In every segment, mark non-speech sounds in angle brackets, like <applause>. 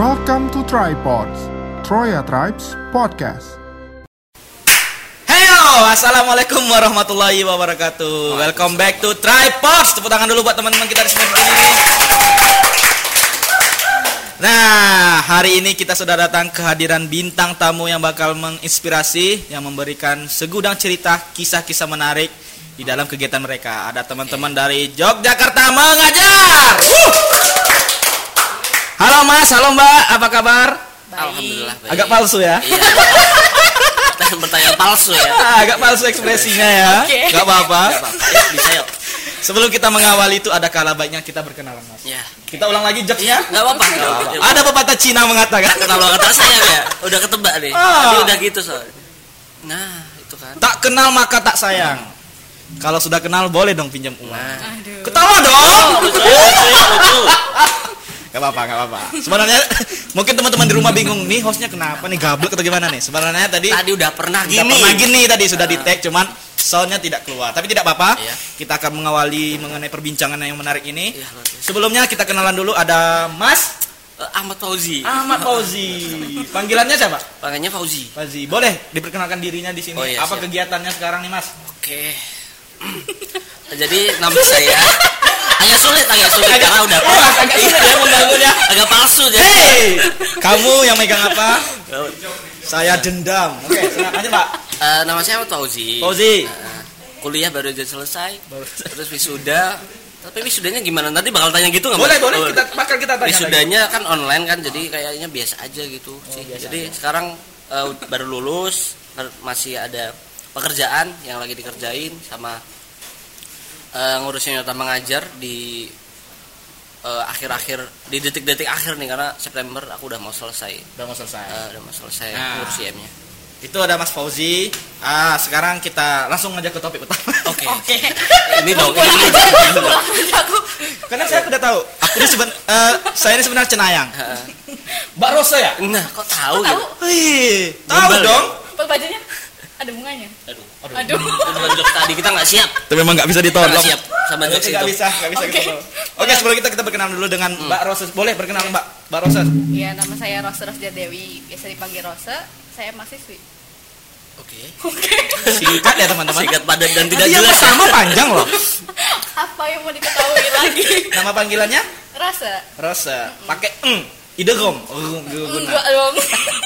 Welcome to Tripods, Troya Tribes Podcast. Heyo, assalamualaikum warahmatullahi wabarakatuh. Welcome back to Tripods. Tepuk tangan dulu buat teman-teman kita di sini. Nah, hari ini kita sudah datang kehadiran bintang tamu yang bakal menginspirasi, yang memberikan segudang cerita, kisah-kisah menarik di dalam kegiatan mereka. Ada teman-teman dari Yogyakarta mengajar. Wuh! Halo Mas, halo Mbak, apa kabar? Alhamdulillah baik. Agak palsu ya? Iya. Pertanyaan palsu ya. Ah, agak palsu ekspresinya ya. Oke. Gak apa-apa. Gak apa-apa. Ya, bisa yuk. Sebelum kita mengawali itu ada kala baiknya kita berkenalan Mas. Ya. Kita ulang lagi jokesnya. Enggak apa-apa. nggak apa-apa. Ada pepatah Cina mengatakan Kenal kata saya ya. Udah ketebak nih. Ah. Tadi udah gitu soalnya. Nah, itu kan. tak kenal maka tak sayang. Kalau sudah kenal boleh dong pinjam uang. Nah. Aduh. Ketawa dong. Lucu, lucu, lucu. Gak apa-apa, gak apa-apa. Sebenarnya mungkin teman-teman di rumah bingung nih hostnya kenapa nih gablek atau gimana nih. Sebenarnya tadi Tadi udah pernah Udah gini. pernah gini tadi sudah di tag cuman soundnya tidak keluar. Tapi tidak apa-apa. Iya. Kita akan mengawali mengenai perbincangan yang menarik ini. Iya. Sebelumnya kita kenalan dulu ada Mas Eh, Ahmad Fauzi. Ahmad Fauzi. Panggilannya siapa? Panggilnya Fauzi. Fauzi. Boleh diperkenalkan dirinya di sini. Oh, iya, Apa siap. kegiatannya sekarang nih, Mas? Oke. <clears throat> Jadi nama saya agak sulit, agak sulit Agak- karena udah Oh, agak sulit ya membangunnya. <laughs> Agak palsu jadi. Hey, kamu yang megang apa? Saya dendam. Oke, silakan aja, Pak. Eh, nama saya Fauzi. Fauzi. Eh, kuliah baru aja selesai. Terus wisuda. Tapi wisudanya gimana? Nanti bakal tanya gitu nggak? Boleh, boleh kita bakal kita tanya. lagi. Wisudanya kan online kan, jadi kayaknya biasa aja gitu sih. Oh, biasa Jadi sekarang eh, baru lulus, masih ada pekerjaan yang lagi dikerjain sama eh, ngurusin nyata mengajar di eh, akhir-akhir di detik-detik akhir nih karena September aku udah mau selesai. Udah mau selesai. Eh, udah mau selesai Nah. ngurus IM-nya. Itu ada Mas Fauzi. Ah, sekarang kita langsung aja ke topik utama. <laughs> Oke. Oke. Ini dong. aku Karena saya udah tahu. Aku ini seben eh, saya ini sebenarnya cenayang. Heeh. Mbak Rosa ya? Nah, kok tahu tahu gitu? Wih, tahu ya? dong. Pak, bajunya ada bunganya. Aduh. Aduh. Itu bukan jokes tadi kita nggak siap. Tapi memang nggak bisa ditolong. nggak siap sama Oke, jokes nggak bisa, nggak bisa Oke. gitu. Oke, sebelum kita kita berkenalan dulu dengan Mbak Rosa. Boleh berkenalan Mbak Mbak Rosa? Iya, nama saya Rose Rose Dewi, biasa dipanggil Rose. Saya mahasiswi. Oke. Singkat ya teman-teman. Singkat padat dan tidak yang jelas. pertama panjang loh. Apa yang mau diketahui lagi? Nama panggilannya Rasa? Rosa. Pakai eng. Idegom. Oh, guna. Enggak dong.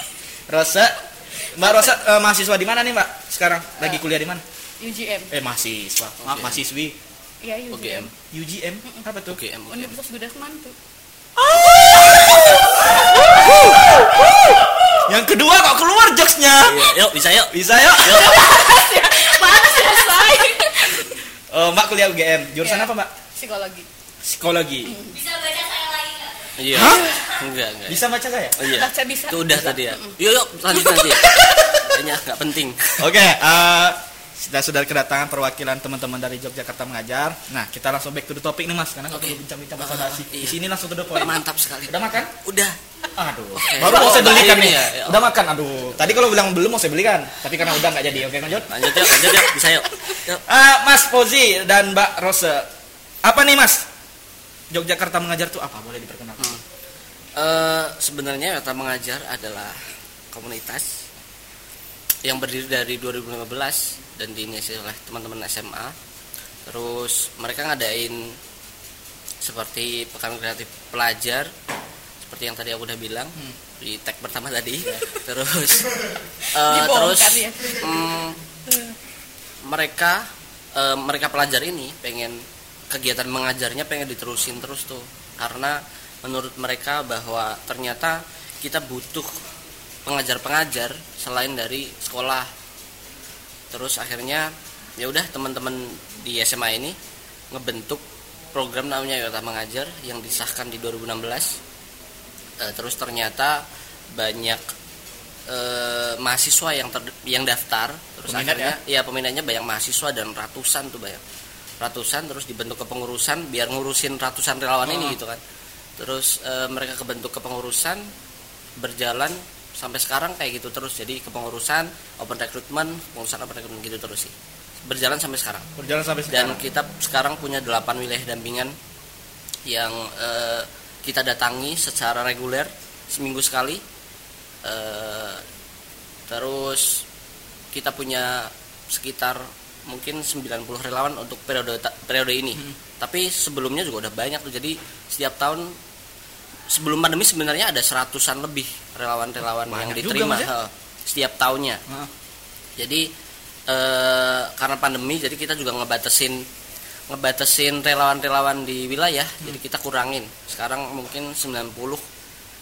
<laughs> Rosa. Mbak Rosa eh, mahasiswa di mana nih Mbak? Sekarang lagi kuliah di mana? UGM. Eh mahasiswa. Maaf UGM. mahasiswi. Iya, UGM. UGM. UGM. Apa tuh? Oke. Universitas Gudasman tuh. Yang kedua kok keluar jokesnya? Iya, Yuk, bisa yuk. Bisa yuk. <laughs> Mana selesai? Eh, Mbak kuliah UGM. Jurusan Iya. apa Mbak? Psikologi. Psikologi. Iya. Hah? Enggak, enggak. Bisa baca saya? Oh, iya. Baca bisa. Itu udah tadi ya. Yuk, yuk, lanjut nanti. <laughs> Kayaknya nggak penting. Oke, eh sudah sudah kedatangan perwakilan teman-teman dari Yogyakarta mengajar. Nah, kita langsung back to the topic nih Mas, karena kalau Oke. perlu bincang-bincang bahasa Ah, basi. Di iya. sini langsung to the point. Mantap sekali. Udah makan? Udah. Aduh. Oke. Baru mau saya belikan nih. ya, ya. Udah makan. Aduh. Tadi kalau bilang belum mau saya belikan, tapi karena udah nggak jadi. Oke, lanjut. Lanjut yuk, lanjut yuk. Bisa yuk. Yuk. Ah, Mas Fauzi dan Mbak Rose. Apa nih Mas? Yogyakarta mengajar tuh apa? Boleh diperkenalkan? Hmm. Eh, sebenarnya Yota Mengajar adalah komunitas yang berdiri dari 2015 dan diinisiasi oleh teman-teman SMA. Terus mereka ngadain seperti pekan kreatif pelajar seperti yang tadi aku udah bilang di tag pertama tadi. <laughs> Terus Dibongkar terus ya. mm, mereka eh, mereka pelajar ini pengen kegiatan mengajarnya pengen diterusin terus tuh. Karena menurut mereka bahwa ternyata kita butuh pengajar-pengajar selain dari sekolah. Terus akhirnya ya udah teman-teman di SMA ini ngebentuk program namanya Yota Mengajar yang disahkan di 2016 Eh, terus ternyata banyak eh, mahasiswa yang ter- yang daftar. Terus Peminat akhirnya ya? peminatnya banyak mahasiswa dan ratusan tuh banyak ratusan terus dibentuk kepengurusan biar ngurusin ratusan relawan Oh. ini gitu kan. Terus eh, mereka kebentuk kepengurusan berjalan sampai sekarang kayak gitu terus. Jadi kepengurusan open recruitment pengurusan open recruitment gitu terus sih. Berjalan sampai sekarang. Berjalan sampai dan sekarang. kita sekarang punya 8 wilayah dampingan yang eh, kita datangi secara reguler seminggu sekali. Eh, terus kita punya sekitar mungkin 90 relawan untuk periode periode ini. Tapi sebelumnya juga udah banyak tuh. Jadi setiap tahun sebelum pandemi sebenarnya ada seratusan lebih relawan-relawan yang juga, diterima. Mas, ya? setiap tahunnya. Heeh. jadi eh, karena pandemi jadi kita juga ngebatasin ngebatasin relawan-relawan di wilayah. Hmm. jadi kita kurangin. Sekarang mungkin 90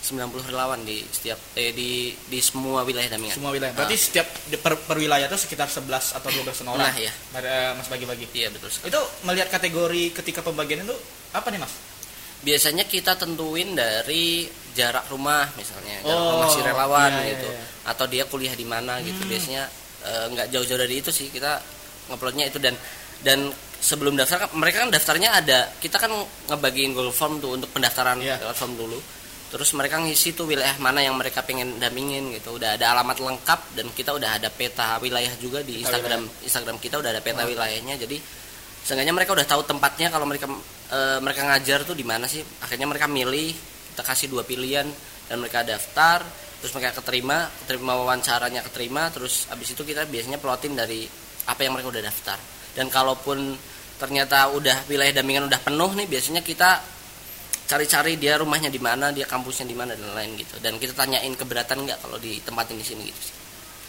90 relawan di setiap eh di di semua wilayah Damingan semua wilayah. Berarti setiap di- per, per wilayah itu sekitar 11 atau 12 orang? Nah, iya. Ada mas bagi-bagi? Iya betul sekali. itu melihat kategori ketika pembagian itu apa nih mas? Biasanya kita tentuin dari jarak rumah misalnya jarak Oh, rumah si relawan iya, iya, gitu. iya. atau dia kuliah di mana gitu. Biasanya eh, nggak jauh-jauh dari itu sih. Kita nguploadnya itu. Dan dan sebelum daftar kan mereka kan daftarnya ada. Kita kan ngebagiin Google Form tuh untuk pendaftaran Iya. lewat form dulu terus mereka ngisi tuh wilayah mana yang mereka pengen dampingin gitu. Udah ada alamat lengkap dan kita udah ada peta wilayah juga di Peta Instagram. Instagram kita udah ada peta wilayahnya. Jadi seenggaknya mereka udah tahu tempatnya kalau mereka eh, mereka ngajar tuh di mana sih. Akhirnya mereka milih kita kasih dua pilihan dan mereka daftar terus mereka keterima keterima wawancaranya keterima terus abis itu kita biasanya plotin dari apa yang mereka udah daftar. Dan kalaupun ternyata udah wilayah dampingan udah penuh nih biasanya kita cari-cari dia rumahnya di mana dia kampusnya di mana dan lain gitu dan kita tanyain keberatan nggak kalau di sini gitu sih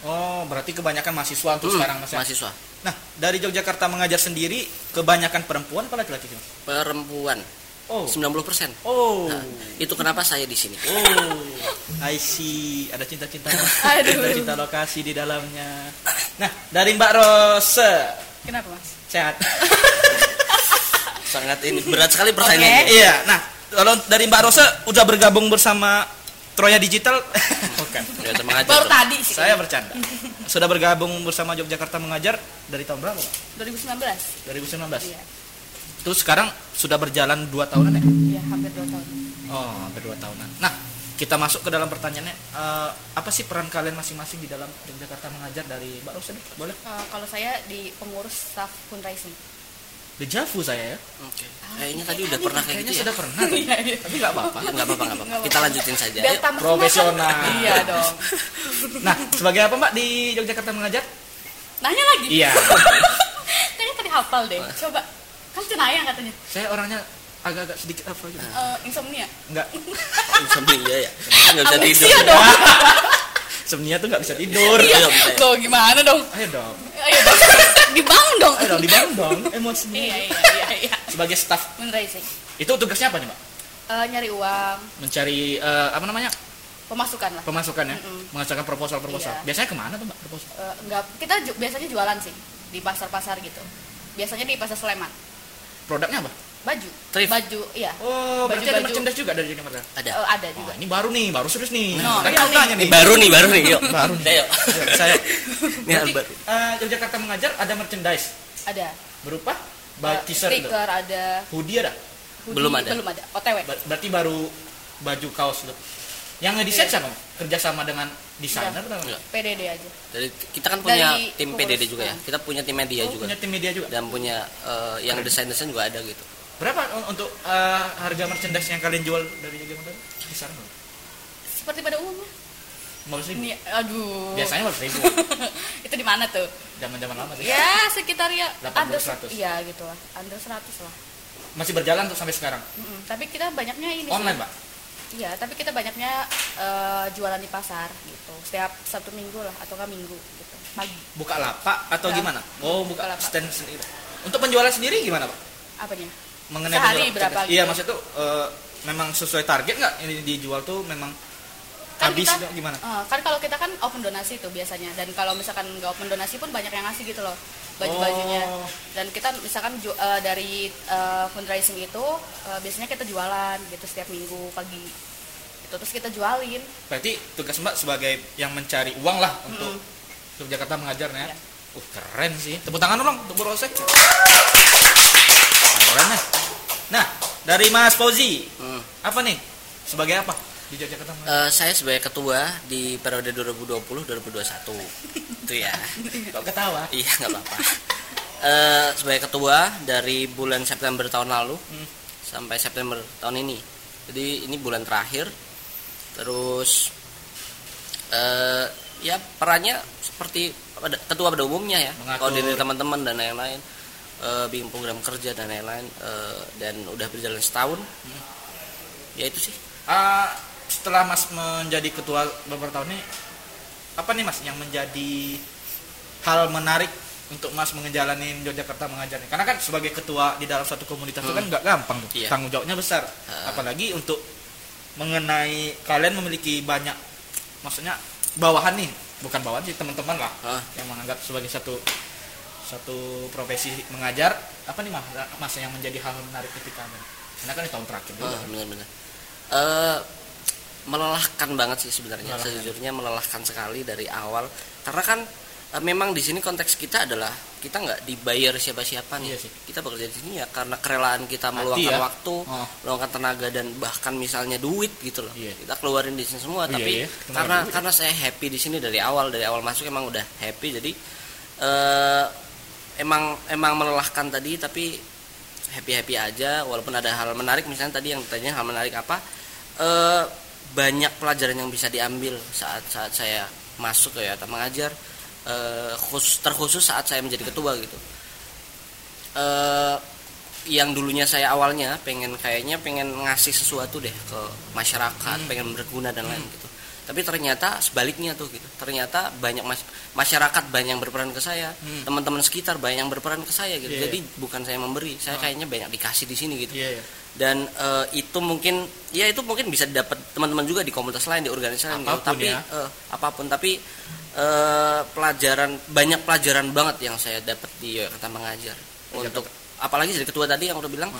oh berarti kebanyakan mahasiswa untuk Hmm, sekarang mas ya? mahasiswa nah dari Yogyakarta mengajar sendiri kebanyakan perempuan apa laki-laki perempuan oh 90% oh Nah, itu kenapa saya di sini Oh, I see. Ada cinta-cinta, <laughs> Aduh. cinta-cinta lokasi di dalamnya. Nah, dari Mbak Rose, Kenapa mas? sehat. <laughs> sangat ini berat sekali pertanyaannya iya. Nah, kalau dari Mbak Rose udah bergabung bersama Troya Digital, bukan. Ya, kasih, Baru tadi sih. Saya bercanda. Sudah bergabung bersama Yogyakarta mengajar dari tahun berapa? Pak? 2019. 2019. Iya. Terus sekarang sudah berjalan dua tahunan ya? Iya, hampir 2 tahun. Oh, hampir dua tahunan. Nah, kita masuk ke dalam pertanyaannya. Eh, apa sih peran kalian masing-masing di dalam Yogyakarta mengajar dari Mbak Rose? nih? Boleh? Eh, kalau saya di pengurus staff fundraising. Dejavu saya ya. Oke. Kayaknya tadi udah pernah kayak Kayaknya gitu ya. sudah pernah. tuh. <laughs> Tapi nggak apa-apa. Nggak apa-apa, nggak apa-apa. Kita lanjutin saja. Profesional. Iya dong. <laughs> Nah, sebagai apa Mbak di Yogyakarta mengajar? Nanya lagi. Iya. <laughs> Kayaknya tadi hafal deh. Coba. Kan cenayang katanya. saya orangnya agak-agak sedikit apa gitu. Eh, insomnia. Enggak. Insomnia ya. Nggak bisa tidur. Dong. Sebenarnya tuh nggak bisa tidur. Iya, ya. Loh, gimana dong? ayo dong. Ayo dong. Dibangun dong. Ayo dong, dibangun dong emosinya. Iya, iya, iya, iya. Sebagai staff, Fundraising. itu tugasnya apa nih Mbak? Eh, nyari uang, Mencari eh, apa namanya? pemasukan lah. Pemasukan ya? Mm-mm. Menghasilkan proposal-proposal. Iya. Biasanya ke mana tuh Mbak proposal? Eh, enggak, kita ju- biasanya jualan sih di pasar-pasar gitu. Biasanya di pasar Sleman. Produknya apa? Baju. Thrift. Baju, iya. Oh, berarti ada Baju-baju. merchandise juga dari Jakarta. Ada. Eh, ada Oh, juga. ini baru nih, baru serius nih. No, Kan iya aku nih. tanya nih. Ini baru nih, baru nih. Yuk. Baru nih. Ayo. Ya, saya. <laughs> Ini hal baru. eh, Yogyakarta mengajar ada merchandise Ada. berupa Eh, ba- t-shirt itu. stiker ada. hoodie ada. hoodie, Belum ada. Belum ada. OTW. Ber- berarti baru baju kaos lu. Yang ngedesain siapa? Kerjasama dengan desainer atau Enggak. PDD aja. Dari kita kan punya Dari tim. PDD juga ya. Kita punya tim media Oh, juga. punya tim media juga. Dan punya eh, yang desain-desain juga ada gitu. Berapa un- untuk eh, harga merchandise yang kalian jual dari Yogyakarta? Kisaran berapa? Seperti pada umumnya. Lima ribu. Ini, aduh. Biasanya lima ribu. <laughs> itu di mana tuh? Zaman-zaman lama sih. Ya, sekitar ya 80, under 100. Iya, gitu lah. Under 100 lah. Masih berjalan tuh sampai sekarang. Mm-mm. Tapi kita banyaknya ini sih. Online, Pak. Iya, tapi kita banyaknya eh, jualan di pasar gitu. Setiap Sabtu Minggu lah atau nggak Minggu gitu. Pagi. Buka lapak atau Ya. gimana? Oh, buka Buka lapak. stand sendiri. Untuk penjualan sendiri gimana, Pak? Apanya? Mengenai Sehari penjualan berapa. Iya, gitu? maksudnya tuh eh, memang sesuai target nggak ini dijual tuh memang Kan habis kita- gimana? Eh, kan kalau kita kan open donasi tuh biasanya dan kalau misalkan nggak open donasi pun banyak yang ngasih gitu loh baju-bajunya Oh. dan kita misalkan ju- eh, dari eh, fundraising itu eh, biasanya kita jualan gitu setiap minggu pagi itu terus kita jualin Berarti tugas Mbak sebagai yang mencari uang lah untuk untuk Jakarta mengajar ya. Iya. Uh, keren sih. Tepuk tangan dong untuk Bu Rose. Keren ya. Nah, dari Mas Fauzi, Hmm. apa nih? Sebagai apa di Jakarta? Eh, saya sebagai ketua di periode 2020-2021 <laughs> itu ya Kok ketawa? iya nggak apa-apa Eh, sebagai ketua dari bulan September tahun lalu Hmm. sampai September tahun ini jadi ini bulan terakhir terus eh ya perannya seperti ketua pada umumnya ya koordinir teman-teman dan lain-lain eh, bikin program kerja dan lain-lain eh, dan udah berjalan setahun ya itu sih Ah, setelah Mas menjadi ketua beberapa tahun ini apa nih Mas yang menjadi hal menarik untuk Mas menjalani Yogyakarta mengajar? Karena kan sebagai ketua di dalam satu komunitas itu kan nggak gampang tuh. Iya. Tanggung jawabnya besar. Ah. Apalagi untuk mengenai kalian memiliki banyak maksudnya bawahan nih, bukan bawahan sih teman-teman lah Ah. yang menganggap sebagai satu satu profesi mengajar apa nih mas mas yang menjadi hal menarik ketika karena kan di tahun terakhir juga Ah, benar-benar Eh, melelahkan banget sih sebenarnya Melelahkan. sejujurnya melelahkan sekali dari awal karena kan eh, memang di sini konteks kita adalah kita nggak dibayar siapa-siapa nih Iya sih. kita bekerja di sini ya karena kerelaan kita Hati meluangkan ya. waktu Oh. meluangkan tenaga dan bahkan misalnya duit gitu loh Iya. kita keluarin di sini semua Oh, iya, tapi iya. Keluar karena duit. karena saya happy di sini dari awal dari awal masuk emang udah happy jadi eh emang emang melelahkan tadi tapi happy happy aja walaupun ada hal menarik. Misalnya tadi yang tanya hal menarik apa? Eh banyak pelajaran yang bisa diambil saat saat saya masuk ya atau mengajar. Eh khusus terkhusus saat saya menjadi ketua gitu. Eh yang dulunya saya awalnya pengen kayaknya pengen ngasih sesuatu deh ke masyarakat pengen berguna dan lain gitu tapi ternyata sebaliknya tuh gitu. Ternyata banyak mas- masyarakat banyak yang berperan ke saya. Teman-teman sekitar banyak yang berperan ke saya gitu. Iya, jadi bukan saya memberi saya kayaknya banyak dikasih di sini gitu. Iya, iya. dan eh, itu mungkin ya itu mungkin bisa didapat teman-teman juga di komunitas lain di organisasi lain gitu. Tapi ya. eh, apa pun. Tapi eh, pelajaran banyak pelajaran banget yang saya dapat di Yogyakarta mengajar untuk apalagi dari ketua tadi yang udah bilang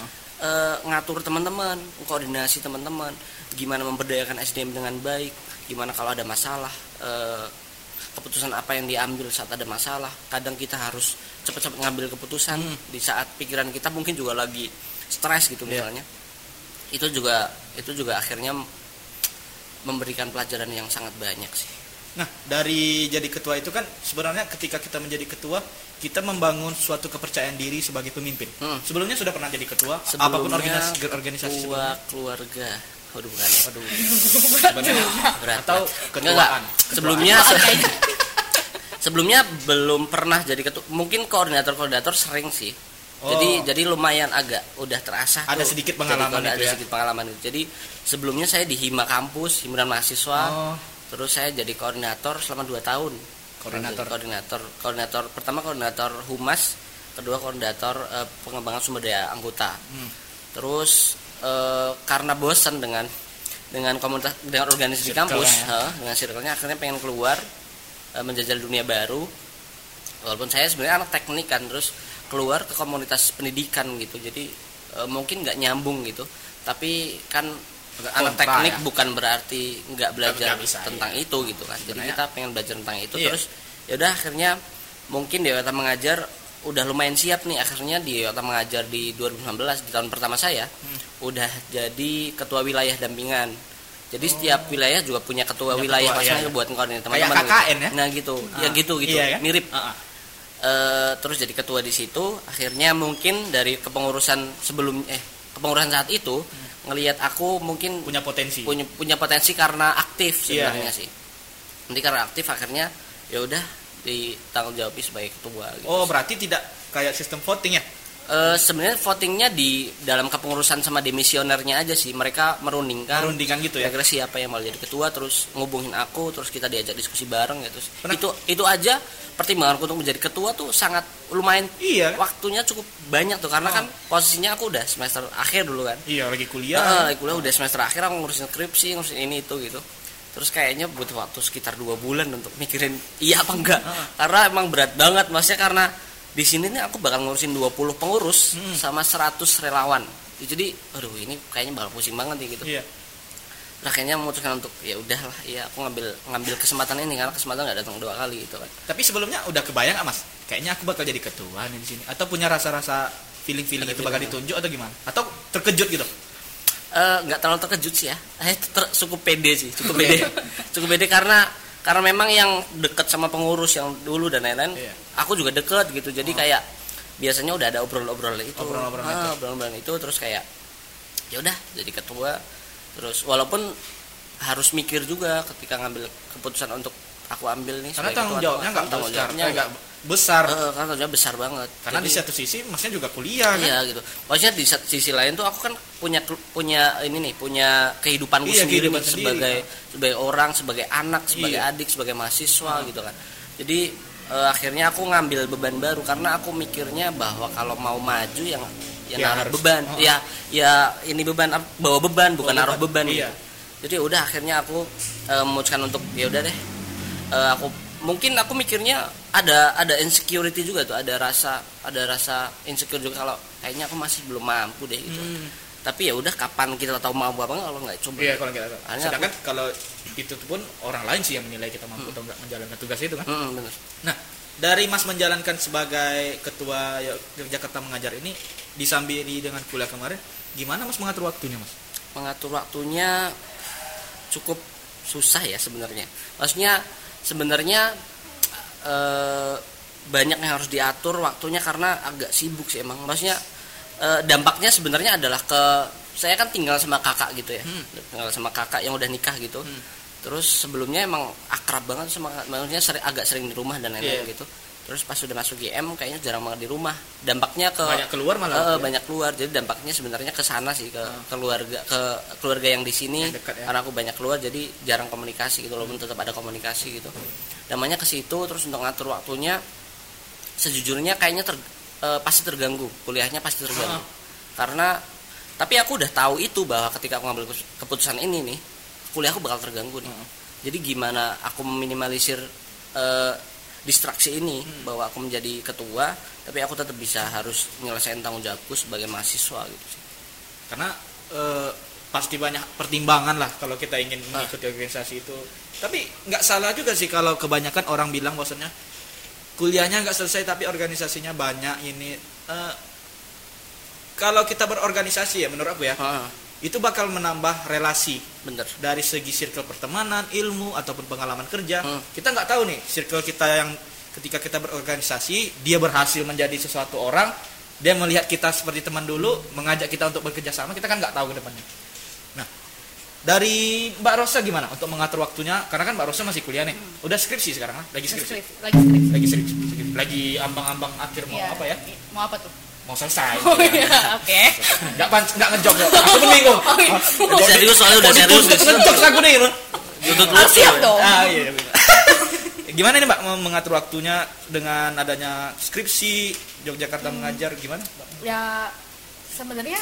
eh, ngatur teman-teman koordinasi teman-teman gimana memberdayakan SDM dengan baik gimana kalau ada masalah eh, keputusan apa yang diambil saat ada masalah kadang kita harus cepat-cepat ngambil keputusan di saat pikiran kita mungkin juga lagi stres gitu Iya. misalnya itu juga itu juga akhirnya memberikan pelajaran yang sangat banyak sih Nah, dari jadi ketua itu kan sebenarnya ketika kita menjadi ketua, kita membangun suatu kepercayaan diri sebagai pemimpin. Hmm. Sebelumnya sudah pernah jadi ketua, apa pun Sebelumnya organisasi organisasi ketua sebelumnya. keluarga Waduh bukan ya. Aduh. Sebenarnya Berat, atau ketuaan. Sebelumnya <laughs> sebelumnya belum pernah jadi ketua mungkin koordinator-koordinator sering sih Oh. jadi jadi lumayan agak udah terasa Ada tuh. sedikit Jadi pengalaman kalau itu ada ya? sedikit pengalaman itu jadi sebelumnya saya di hima kampus himpunan mahasiswa Oh, terus saya jadi koordinator selama 2 tahun Koordinator. koordinator koordinator pertama koordinator humas kedua koordinator eh, pengembangan sumber daya anggota Hmm. terus eh, karena bosan dengan dengan komunitas dengan organisasi di kampus ya. eh, dengan circle-nya akhirnya pengen keluar eh, menjajal dunia baru walaupun saya sebenarnya anak teknik kan terus keluar ke komunitas pendidikan gitu jadi eh, mungkin nggak nyambung gitu tapi kan anak kontra teknik ya. bukan berarti nggak belajar nggak bisa, tentang itu gitu kan jadi Sebenarnya- kita pengen belajar tentang itu Iya. terus ya udah akhirnya mungkin di Yota mengajar udah lumayan siap nih akhirnya di Yota mengajar di 2019 di tahun pertama saya Hmm. udah jadi ketua wilayah dampingan jadi setiap wilayah juga punya ketua Punya wilayah ketua, iya, iya. buat koordinir Kayak teman-teman KKN gitu. ya? nah gitu ya Ah, gitu gitu iya ya? mirip Ah, terus jadi ketua di situ akhirnya mungkin dari kepengurusan sebelum eh kepengurusan saat itu ngelihat aku mungkin Hmm. punya potensi. punya punya potensi karena aktif Iya, sebenarnya iya. sih nanti karena aktif akhirnya ya udah ditanggung jawab sebagai ketua gitu. Oh, berarti tidak kayak sistem voting ya? Eh, sebenarnya votingnya di dalam kepengurusan sama demisionernya aja sih mereka merundingkan Merundingkan gitu ya? kira-kira siapa yang mau jadi ketua terus ngubungin aku terus kita diajak diskusi bareng gitu Pernah- itu itu aja pertimbanganku untuk menjadi ketua tuh sangat lumayan Iya. waktunya cukup banyak tuh karena Oh. kan posisinya aku udah semester akhir dulu kan Iya, lagi kuliah. kuliah udah semester akhir aku ngurusin skripsi ngurusin ini itu gitu terus kayaknya butuh waktu sekitar dua bulan untuk mikirin iya apa enggak karena emang berat banget maksudnya karena di sini nih aku bakal ngurusin 20 pengurus Hmm. sama 100 relawan jadi aduh ini kayaknya bakal pusing banget nih gitu Iya. nah kayaknya memutuskan untuk ya udahlah ya aku ngambil ngambil kesempatan ini karena kesempatan nggak datang dua kali gitu kan Tapi sebelumnya udah kebayang nggak, Mas? Kayaknya aku bakal jadi ketua nih di sini atau punya rasa-rasa feeling-feeling itu bakal ditunjuk atau gimana? Atau terkejut gitu? Eh, nggak terlalu terkejut sih ya. Eh ter- cukup pede sih cukup pede. <laughs> Cukup pede karena karena memang yang deket sama pengurus yang dulu dan lain-lain Iya. aku juga deket gitu. Jadi kayak biasanya udah ada obrol-obrol itu. Obrolan-obrolan Ah, itu. obrolan-obrolan itu terus kayak ya udah jadi ketua. Terus walaupun harus mikir juga ketika ngambil keputusan untuk aku ambil nih karena tanggung jawabnya nggak tanggung jawabnya nggak besar eh, kan jawab besar banget karena di Jadi- satu sisi masnya juga kuliah kan Iya gitu. Maksudnya di sat- sisi lain tuh aku kan punya punya ini nih, punya kehidupanku Iya, sendiri kehidupan nih, sendiri, sebagai sebagai orang, sebagai anak, sebagai Iya. adik, sebagai mahasiswa gitu kan. Jadi eh, akhirnya aku ngambil beban baru karena aku mikirnya bahwa kalau mau maju yang yang Ya, naruh harus. beban, Oh. ya ya ini beban ap- bawa beban bukan Bawa naruh beban, beban. iya. gitu. Jadi udah akhirnya aku eh, memutuskan untuk ya udah deh. Eh, aku mungkin aku mikirnya ada ada insecurity juga tuh ada rasa ada rasa insecure juga kalau kayaknya aku masih belum mampu deh gitu Hmm. tapi ya udah kapan kita tahu mampu apa nggak kalau nggak coba Iya kalau kita sedangkan kalau itu tuh pun orang lain sih yang menilai kita mampu atau nggak menjalankan tugas itu kan. Mm, bener. Nah dari Mas menjalankan sebagai ketua Yogyakarta mengajar ini disambiri dengan kuliah kemarin, gimana Mas mengatur waktunya Mas? mengatur waktunya cukup susah ya sebenarnya maksudnya sebenarnya eh, banyak yang harus diatur waktunya karena agak sibuk sih emang. Maksudnya eh, dampaknya sebenarnya adalah ke saya kan tinggal sama kakak gitu ya. Hmm. tinggal sama kakak yang udah nikah gitu. Terus sebelumnya emang akrab banget sama maksudnya sering, agak sering di rumah dan lain-lain Iya. gitu terus pas sudah masuk IM kayaknya jarang banget di rumah dampaknya ke Banyak keluar malah. Eh, ya? banyak keluar jadi dampaknya sebenarnya ke sana sih ke keluarga ke keluarga yang di sini Yang dekat ya. karena aku banyak keluar jadi jarang komunikasi gitu walaupun tetap ada komunikasi gitu namanya ke situ terus untuk ngatur waktunya sejujurnya kayaknya ter, eh, pasti terganggu kuliahnya pasti terganggu Ah. karena tapi aku udah tahu itu bahwa ketika aku ngambil keputusan ini nih kuliahku bakal terganggu nih Ah. jadi gimana aku meminimalisir eh, distraksi ini Hmm. bahwa aku menjadi ketua tapi aku tetap bisa harus menyelesaikan tanggung jawabku sebagai mahasiswa gitu sih Karena eh, pasti banyak pertimbangan lah kalau kita ingin Ah. mengikuti organisasi itu. Tapi nggak salah juga sih kalau kebanyakan orang bilang bahwasanya kuliahnya nggak selesai tapi organisasinya banyak ini. Eh, kalau kita berorganisasi ya menurut aku ya Ah, itu bakal menambah relasi bener dari segi circle pertemanan, ilmu ataupun pengalaman kerja. Hmm. Kita nggak tahu nih circle kita yang ketika kita berorganisasi dia berhasil menjadi sesuatu orang, dia melihat kita seperti teman dulu, mengajak kita untuk bekerja sama, kita kan nggak tahu ke depannya. Nah, dari Mbak Rosa gimana untuk mengatur waktunya? Karena kan Mbak Rosa masih kuliah nih, udah skripsi sekarang lah, lagi skripsi, lagi skripsi. lagi skripsi, lagi ambang-ambang akhir mau Iya. apa ya? Mau apa tuh? Mau selesai. Oh iya, oke. Nggak pan, nggak ngejok, ya. aku mending kok. Udah serius soalnya udah serius nih. Ngejok aku nih. loh. tutup Ah, siap dong. Ah iya. iya. <laughs> gimana nih Mbak mengatur waktunya dengan adanya skripsi Yogyakarta Hmm. mengajar gimana? Mbak? Ya sebenarnya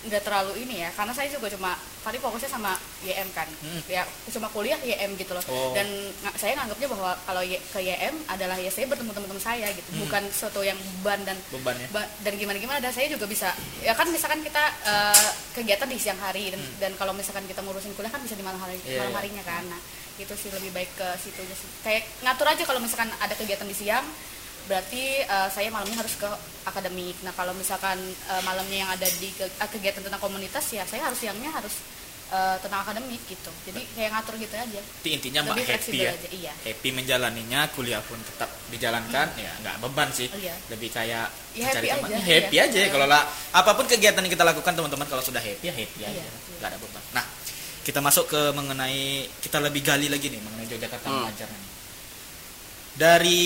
nggak terlalu ini ya, karena saya juga cuma tadi fokusnya sama YM kan. Hmm. Ya cuma kuliah YM gitu loh. Oh. Dan saya nganggapnya bahwa kalau Y- ke YM adalah ya saya bertemu teman-teman saya gitu, Hmm. bukan sesuatu yang beban dan Beban ya. Ba- dan gimana gimana dan saya juga bisa ya kan misalkan kita eh, kegiatan di siang hari dan, dan kalau misalkan kita ngurusin kuliah kan bisa di malam hari Hmm. Iya, malam iya. harinya kan nah itu sih lebih baik ke situ aja sih kayak ngatur aja kalau misalkan ada kegiatan di siang berarti eh, saya malamnya harus ke akademik nah kalau misalkan eh, malamnya yang ada di ke- eh, kegiatan tentang komunitas ya saya harus siangnya harus eh, tentang akademik gitu jadi kayak ngatur gitu aja Tapi intinya Mbak lebih happy fleksibel ya. aja iya Happy menjalaninya, kuliah pun tetap dijalankan, ya nggak beban sih. Iya. Lebih kayak Ya, mencari happy teman. aja, Ya, happy iya. aja ya kalau lah apa pun kegiatan yang kita lakukan teman-teman kalau sudah happy ya happy aja. Iya, iya. nggak ada beban. Nah, kita masuk ke mengenai kita lebih gali lagi nih mengenai Yogyakarta Hmm. mengajar nih. Dari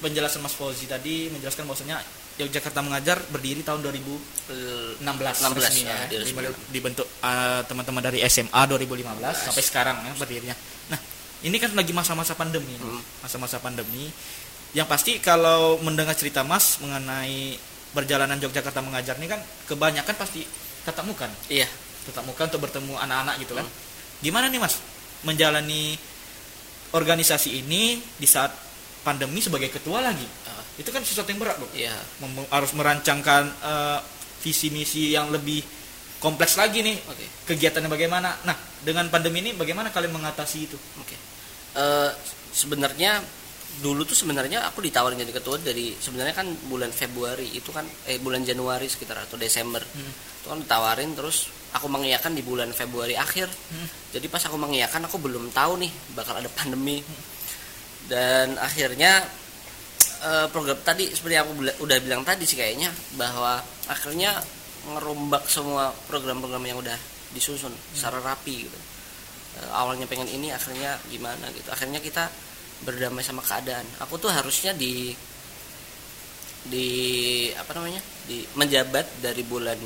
penjelasan Mas Fauzi tadi menjelaskan bahwasanya Yogyakarta mengajar berdiri tahun 2016 16 resminya ya, ya. Dibentuk- uh, teman-teman dari SMA 2015 sampai sekarang ya berdirinya. Nah, ini kan lagi masa-masa pandemi. Hmm. masa-masa pandemi. Yang pasti kalau mendengar cerita Mas mengenai perjalanan Yogyakarta mengajar ini kan kebanyakan pasti tatap muka, iya tatap muka untuk bertemu anak-anak gitu kan. Hmm. Gimana nih Mas menjalani organisasi ini di saat pandemi sebagai ketua lagi? Ah. Itu kan sesuatu yang berat, Bro iya mem- harus merancangkan eh, visi misi yang lebih kompleks lagi nih oke kegiatannya bagaimana nah dengan pandemi ini bagaimana kalian mengatasi itu Oke. Eh, sebenarnya dulu tuh sebenarnya aku ditawarin jadi ketua dari sebenarnya kan bulan Februari itu kan eh bulan Januari sekitar atau Desember. Itu kan ditawarin terus aku mengiyakan di bulan Februari akhir. Jadi pas aku mengiyakan aku belum tahu nih bakal ada pandemi. Dan akhirnya eh, program tadi seperti aku bila- udah bilang tadi sih kayaknya bahwa akhirnya ngerombak semua program-program yang udah disusun secara rapi gitu. Eh, awalnya pengen ini akhirnya gimana gitu. Akhirnya kita berdamai sama keadaan. Aku tuh harusnya di di apa namanya di menjabat dari bulan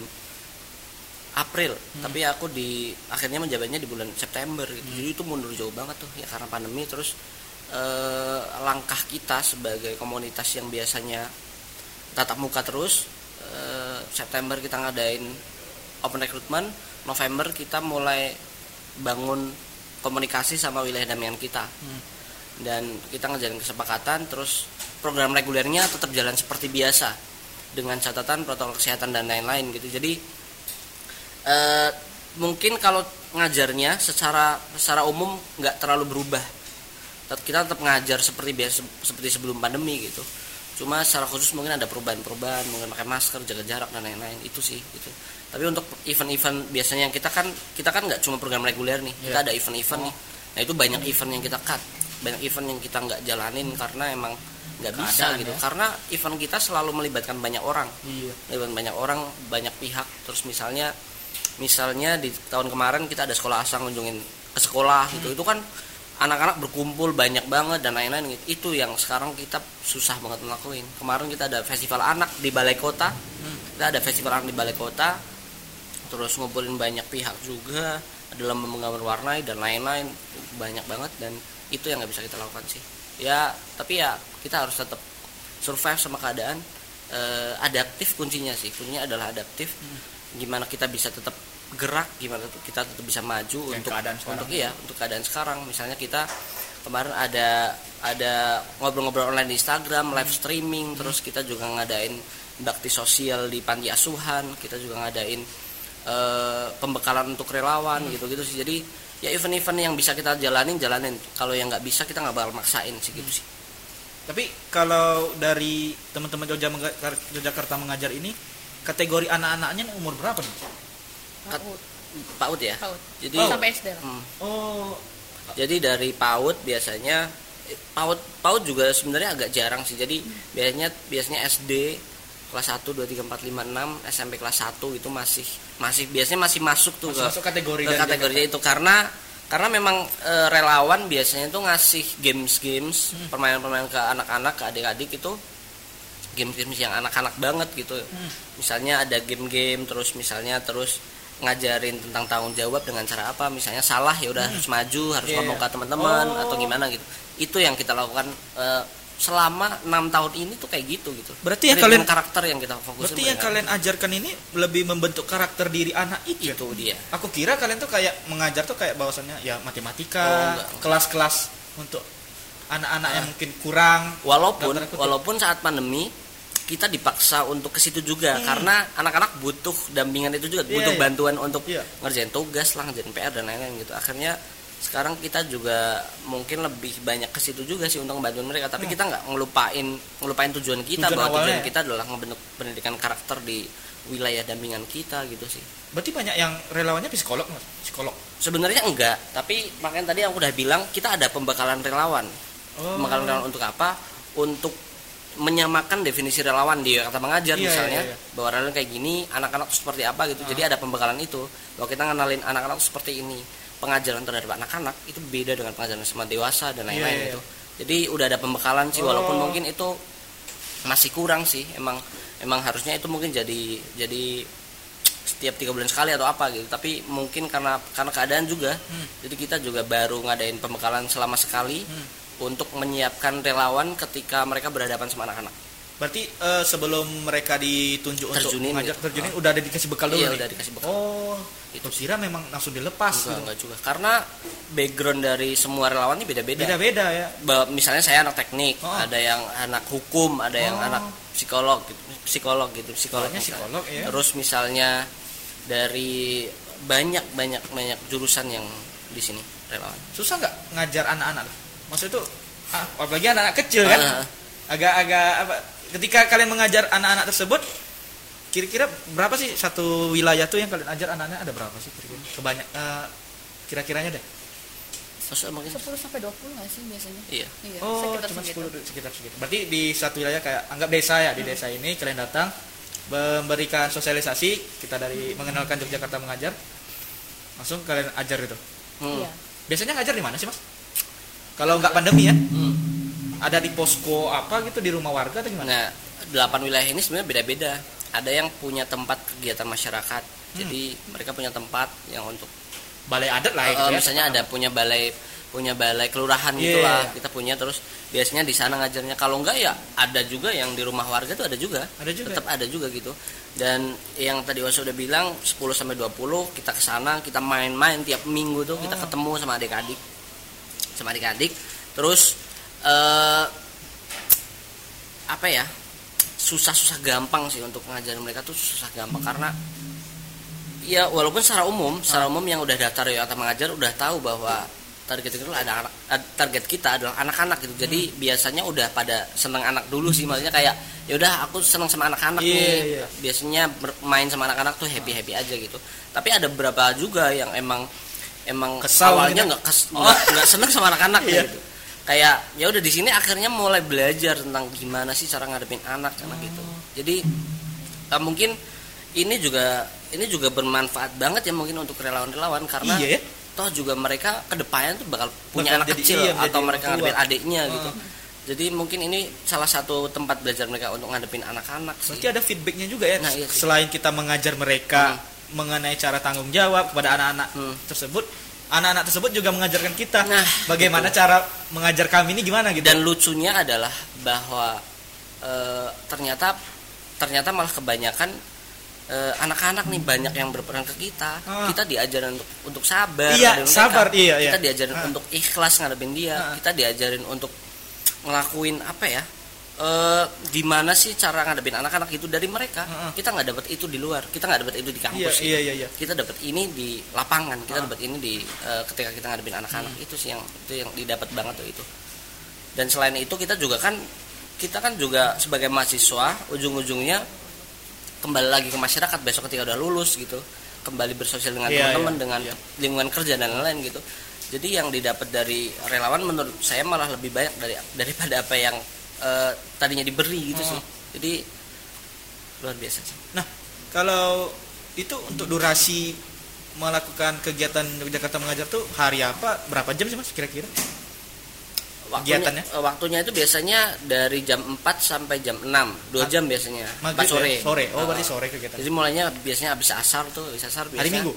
April. Tapi aku di akhirnya menjabatnya di bulan September gitu. jadi itu mundur jauh banget tuh ya karena pandemi terus eh, langkah kita sebagai komunitas yang biasanya tatap muka terus eh, September kita ngadain open recruitment November kita mulai bangun komunikasi sama wilayah damian kita. Dan kita ngejalin kesepakatan terus program regulernya tetap jalan seperti biasa dengan catatan protokol kesehatan dan lain-lain gitu. Jadi eh, mungkin kalau ngajarnya secara secara umum nggak terlalu berubah kita tetap ngajar seperti biasa seperti sebelum pandemi gitu. Cuma secara khusus mungkin ada perubahan-perubahan mungkin pakai masker jaga jarak dan lain-lain itu sih gitu. Tapi untuk event-event biasanya yang kita kan kita kan nggak cuma program reguler nih kita ada event-event nih. Nah itu banyak event yang kita cut banyak event yang kita nggak jalanin karena emang nggak bisa gitu. ya. karena event kita selalu melibatkan banyak orang. Iya. melibatkan banyak orang banyak pihak. Terus misalnya misalnya di tahun kemarin kita ada sekolah asal ngunjungin ke sekolah gitu. Itu kan anak-anak berkumpul banyak banget dan lain-lain gitu. itu yang sekarang kita susah banget ngelakuin. Kemarin kita ada festival anak di balai kota. Kita ada festival anak di balai kota. Terus ngumpulin banyak pihak juga. Dalam menggambar warnai dan lain-lain. Banyak banget dan itu yang nggak bisa kita lakukan sih. Ya tapi ya kita harus tetap survive sama keadaan Eh, adaptif kuncinya sih. Kuncinya adalah adaptif. Gimana kita bisa tetap gerak gimana tuh kita tetap bisa maju Dengan untuk keadaan sekarang. untuk iya untuk keadaan sekarang. Misalnya kita kemarin ada ada ngobrol-ngobrol online di Instagram live streaming terus kita juga ngadain bakti sosial di panti asuhan kita juga ngadain eh, pembekalan untuk relawan gitu-gitu sih. Jadi ya event-event yang bisa kita jalanin jalanin. Kalau yang nggak bisa kita nggak bakal maksain sih gitu sih. Tapi kalau dari teman-teman Jogja Yogyakarta mengajar ini kategori anak-anaknya umur berapa nih? PAUD. PAUD ya PAUD. jadi sampai SD lah. Hmm. Oh, Jadi dari PAUD biasanya PAUD PAUD juga sebenarnya agak jarang sih. Jadi biasanya biasanya SD kelas 1 2 3 4 5 6 SMP kelas 1 itu masih masih biasanya masih masuk tuh masuk, ke, masuk kategori ke dari kategorinya itu karena karena memang eh, relawan biasanya tuh ngasih games-games permainan-permainan ke anak-anak ke adik-adik itu games-games yang anak-anak banget gitu misalnya ada game-game terus misalnya terus ngajarin tentang tanggung jawab dengan cara apa misalnya salah ya udah harus maju harus Iya, ngomong iya. ke teman-teman Oh. atau gimana gitu itu yang kita lakukan eh, selama enam tahun ini tuh kayak gitu gitu Berarti yang kalian- karakter yang kita fokusin Berarti yang kalian ajarkan ini lebih membentuk karakter diri anak itu. ya? itu dia Aku kira kalian tuh kayak mengajar tuh kayak bahwasannya ya Oh, matematika, enggak. kelas-kelas untuk anak-anak yang mungkin kurang. walaupun walaupun saat pandemi kita dipaksa untuk ke situ juga karena anak-anak butuh dampingan itu juga Iya, butuh iya. bantuan untuk Iya. ngerjain tugas lah ngerjain PR dan lain-lain gitu akhirnya sekarang kita juga mungkin lebih banyak ke situ juga sih untuk membantu mereka tapi kita nggak ngelupain ngelupain tujuan kita Hmm. Tujuan bahwa awalnya tujuan ya. kita adalah membentuk pendidikan karakter di wilayah dampingan kita gitu sih Berarti banyak yang relawannya psikolog, Mas? Psikolog. sebenarnya enggak tapi makanya tadi aku udah bilang kita ada pembekalan relawan Oh. pembekalan relawan untuk apa untuk menyamakan definisi relawan di kata mengajar Iya, misalnya. iya, iya. bahwa relawan kayak gini anak-anak tuh seperti apa gitu. Jadi ada pembekalan itu. Bahwa kita ngenalin anak-anak tuh seperti ini. Pengajaran terhadap anak-anak itu beda dengan pengajaran sama dewasa dan lain-lain Iya, iya, gitu. Jadi udah ada pembekalan sih walaupun Oh. mungkin itu masih kurang sih. Emang emang harusnya itu mungkin jadi jadi setiap tiga bulan sekali atau apa gitu. Tapi mungkin karena karena keadaan juga Hmm. jadi kita juga baru ngadain pembekalan selama sekali untuk menyiapkan relawan ketika mereka berhadapan sama anak-anak Berarti eh, sebelum mereka ditunjuk Terjunin untuk gitu. terjunin udah ada dikasih bekal dulu Iya, nih? udah dikasih bekal. Oh, Itu kira memang langsung dilepas enggak, gitu. enggak juga karena background dari semua relawan ini beda-beda Beda-beda ya. Bahwa misalnya saya anak teknik Oh. ada yang anak hukum ada yang Oh. anak psikolog gitu psikolog gitu psikolognya psikolog ya. terus misalnya dari banyak banyak banyak jurusan yang di sini relawan Susah nggak ngajar anak-anak? Maksudnya tuh ah, apalagi anak-anak kecil kan? Ah. Agak-agak apa ketika kalian mengajar anak-anak tersebut kira-kira berapa sih satu wilayah tuh yang kalian ajar anak-anak ada berapa sih kira-kira? Kebanyak eh, kira-kiranya deh. 10 sampai 20 nggak sih biasanya? iya Iya, Oh, sekitar cuma. 10 sekitar segitu. Berarti di satu wilayah kayak anggap desa ya, di desa ini kalian datang memberikan sosialisasi, kita dari mengenalkan Yogyakarta mengajar. Langsung kalian ajar gitu. Hmm. Iya. biasanya ngajar di mana sih mas kalau nggak pandemi ya Hmm. ada di posko apa gitu di rumah warga atau gimana Nah, delapan wilayah ini sebenarnya beda-beda. Ada yang punya tempat kegiatan masyarakat. Hmm. Jadi mereka punya tempat yang untuk balai adat lah eh, gitu ya misalnya ada punya balai punya balai kelurahan gitu iya, lah. iya. Kita punya terus biasanya di sana ngajarnya. Kalau enggak ya ada juga yang di rumah warga tuh ada juga. Ada juga. Tetap ada juga gitu. Dan yang tadi Wasa udah bilang 10 sampai 20 kita ke sana, kita main-main tiap minggu tuh kita Oh. ketemu sama adik-adik. Sama adik-adik. Terus eh apa ya? susah-susah gampang sih untuk ngajarin mereka tuh susah gampang karena ya walaupun secara umum secara umum yang udah daftar ya atau mengajar udah tahu bahwa target kita ada ad- target kita adalah anak-anak gitu jadi biasanya udah pada seneng anak dulu sih maksudnya kayak ya udah aku seneng sama anak-anak Iya, nih iya. biasanya bermain sama anak-anak tuh happy happy aja gitu tapi ada beberapa juga yang emang emang Kesal awalnya gitu. nggak kes Oh. <laughs> nggak nggak seneng sama anak-anak Iya. gitu kayak ya udah di sini akhirnya mulai belajar tentang gimana sih cara ngadepin anak anak gitu Oh. jadi eh, mungkin ini juga ini juga bermanfaat banget ya mungkin untuk relawan-relawan karena iya ya toh juga mereka ke depannya tuh bakal punya Bakal anak jadi- kecil iya, atau mereka ngadepin adiknya gitu Oh. jadi mungkin ini salah satu tempat belajar mereka untuk ngadepin anak-anak sih berarti ada feedbacknya juga ya Nah, iya sih. selain kita mengajar mereka mengenai cara tanggung jawab kepada anak-anak Hmm. tersebut anak-anak tersebut juga mengajarkan kita Nah, bagaimana cara mengajar kami ini gimana gitu dan lucunya adalah bahwa eh, ternyata ternyata malah kebanyakan eh, anak-anak nih banyak yang berperan ke kita Ah. kita diajarin untuk untuk sabar Iya, sabar, mereka. iya, iya. kita diajarin Ah. untuk ikhlas ngadepin dia Ah. kita diajarin untuk ngelakuin apa ya eh gimana sih cara ngadepin anak-anak itu dari mereka Ah, ah. kita nggak dapat itu di luar kita nggak dapat itu di kampus gitu. iya iya iya kita dapat ini di lapangan kita Ah. dapat ini di eh, ketika kita ngadepin anak-anak Hmm. itu sih yang itu yang didapat banget tuh itu dan selain itu kita juga kan kita kan juga sebagai mahasiswa ujung-ujungnya kembali lagi ke masyarakat besok ketika udah lulus gitu kembali bersosial dengan Iya, teman-teman iya, dengan iya. lingkungan kerja dan lain-lain gitu jadi yang didapat dari relawan menurut saya malah lebih banyak dari daripada apa yang eh, tadinya diberi gitu Oh. sih. Jadi luar biasa sih. Nah kalau itu untuk durasi melakukan kegiatan Jakarta mengajar tuh hari apa? Berapa jam sih mas kira-kira? Waktunya, Kegiatannya? eh, waktunya itu biasanya dari jam 4 sampai jam 6 dua jam biasanya Maghrib pas sore. Ya? sore. Oh berarti sore kegiatan jadi mulainya biasanya habis asar tuh habis asar biasa. Hari minggu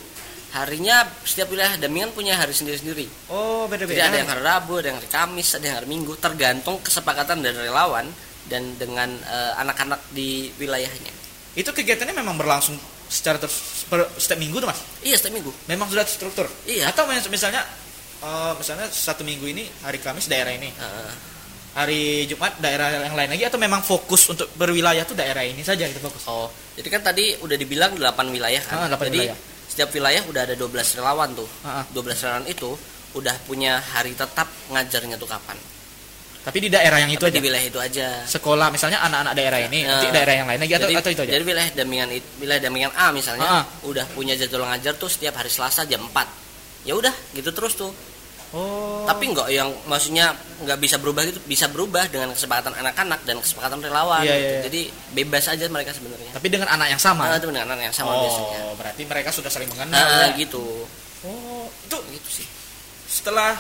harinya setiap wilayah Damingan punya hari sendiri-sendiri. Oh beda-beda. Jadi ada yang hari Rabu ada yang hari Kamis ada yang hari Minggu tergantung kesepakatan dari relawan dan dengan eh, anak-anak di wilayahnya. Itu kegiatannya memang berlangsung secara terus per, setiap minggu tuh mas? Iya setiap minggu. Memang sudah struktur Iya. atau mis- misalnya eh, misalnya satu minggu ini hari Kamis daerah ini. Eh, hari Jumat daerah yang lain lagi atau memang fokus untuk berwilayah tuh daerah ini saja gitu fokus? Oh jadi kan tadi udah dibilang 8 wilayah kan? Ah, delapan jadi wilayah. Setiap wilayah udah ada 12 relawan tuh. Ah, ah. 12 relawan itu udah punya hari tetap ngajarnya tuh kapan. Tapi di daerah yang itu Tapi aja? di wilayah itu aja. Sekolah misalnya anak-anak daerah ini Ya. nanti daerah yang lain lagi atau, jadi, atau itu aja? jadi wilayah damingan wilayah damingan A misalnya Ah, ah. udah punya jadwal ngajar tuh setiap hari Selasa jam 4 ya udah gitu terus tuh oh. Tapi nggak yang maksudnya nggak bisa berubah gitu bisa berubah dengan kesepakatan anak-anak dan kesepakatan relawan Iya, gitu. iya, iya. jadi bebas aja mereka sebenarnya. Tapi dengan anak yang sama? Nah, itu dengan anak yang sama oh biasanya. berarti mereka sudah saling mengenal nah, ya. gitu. Oh itu gitu sih. setelah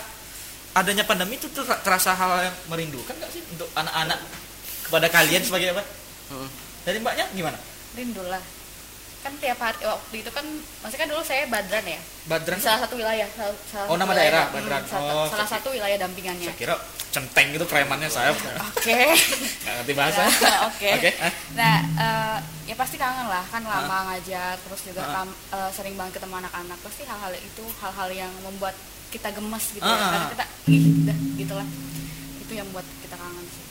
adanya pandemi itu terasa hal yang merindukan nggak sih untuk anak-anak kepada kalian sebagai apa? Hmm. dari mbaknya gimana? Rindu lah kan tiap hari waktu itu kan maksudnya kan dulu saya badran ya. Badran? Salah satu wilayah salah, salah Oh, nama wilayah. daerah, Hmm, Badran. salah, Oh, salah satu wilayah dampingannya. Saya kira centeng itu premannya saya. Oke. <laughs> Nggak ngerti bahasa. <laughs> Nah, oke. Oke ah. nah eh, ya pasti kangen lah kan lama ngajar terus juga Ah. kam- eh, sering banget ketemu anak-anak. Pasti hal-hal itu hal-hal yang membuat kita gemes gitu Ah, ya karena kita ih udah gitu lah. Itu yang buat kita kangen sih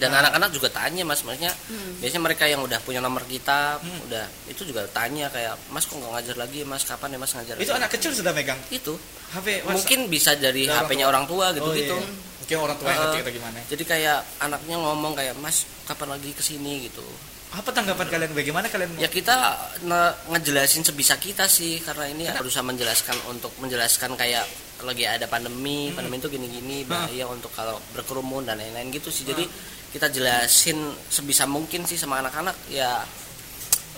dan anak-anak juga tanya mas maksudnya Hmm. biasanya mereka yang udah punya nomor kita Hmm. udah itu juga tanya kayak mas kok nggak ngajar lagi mas kapan ya mas ngajar itu lagi?" anak kecil sudah megang itu HP WhatsApp. mungkin bisa dari HP-nya orang tua gitu Oh, gitu iya. mungkin orang tua yang Uh, ngerti atau gimana jadi kayak anaknya ngomong kayak mas kapan lagi ke sini gitu apa tanggapan kalian bagaimana kalian ya kita ne- ngejelasin sebisa kita sih karena ini Kenapa? berusaha menjelaskan untuk menjelaskan kayak lagi ada pandemi Hmm. pandemi itu gini-gini bahaya untuk kalau berkerumun dan lain-lain gitu sih jadi kita jelasin sebisa mungkin sih sama anak-anak ya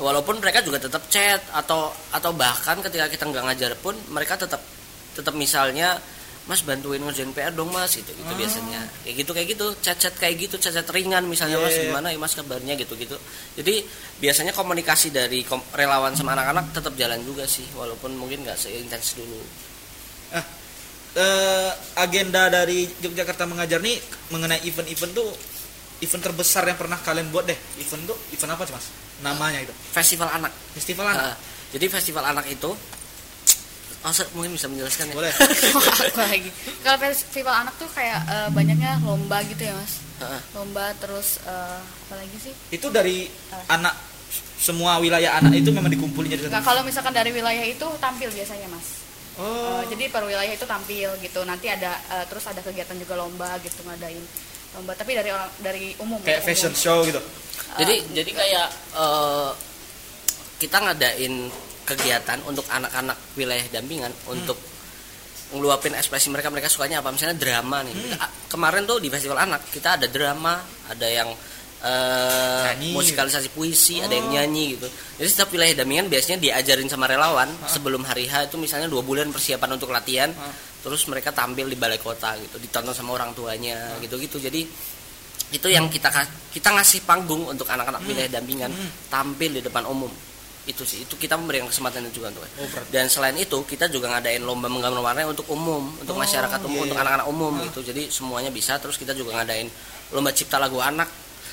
walaupun mereka juga tetap chat atau atau bahkan ketika kita nggak ngajar pun mereka tetap tetap misalnya Mas bantuin ngerjain PR dong Mas gitu gitu Oh. biasanya kayak gitu kayak gitu chat-chat kayak gitu chat-chat ringan misalnya Iya, Mas iya. gimana ya Mas kabarnya gitu gitu jadi biasanya komunikasi dari kom- relawan sama anak-anak tetap jalan juga sih walaupun mungkin nggak seintens dulu Eh, agenda dari Yogyakarta mengajar nih mengenai event-event tuh event terbesar yang pernah kalian buat deh event tuh event apa sih mas namanya itu festival anak festival anak Nah, jadi festival anak itu Oh, mungkin bisa menjelaskan ya boleh <laughs> lagi. Kalau festival anak tuh kayak eh, banyaknya lomba gitu ya mas. Heeh. Lomba terus eh, apa lagi sih? itu dari anak semua wilayah anak itu memang dikumpulin jadi Nah kalau misalkan dari wilayah itu tampil biasanya mas. oh Eh, jadi per wilayah itu tampil gitu. Nanti ada eh, terus ada kegiatan juga lomba gitu ngadain lomba. Tapi dari orang dari umum. kayak untuk fashion umum. show gitu. Jadi jadi kayak eh, kita ngadain kegiatan untuk anak-anak wilayah dampingan untuk ngeluapin ekspresi mereka mereka sukanya apa? Misalnya drama nih. A- kemarin tuh di festival anak kita ada drama ada yang eh, Nyanyi. musikalisasi puisi ada yang nyanyi gitu. Jadi setiap wilayah dampingan biasanya diajarin sama relawan sebelum hari H itu misalnya dua bulan persiapan untuk latihan terus mereka tampil di balai kota gitu ditonton sama orang tuanya gitu gitu. Jadi itu yang kita kita ngasih panggung untuk anak-anak wilayah dampingan tampil di depan umum. Itu sih itu kita memberikan kesempatan itu juga untuk Oh, berarti- dan selain itu kita juga ngadain lomba menggambar warna untuk umum untuk Oh, masyarakat umum untuk iya. anak-anak umum gitu. Jadi semuanya bisa. Terus kita juga ngadain lomba cipta lagu anak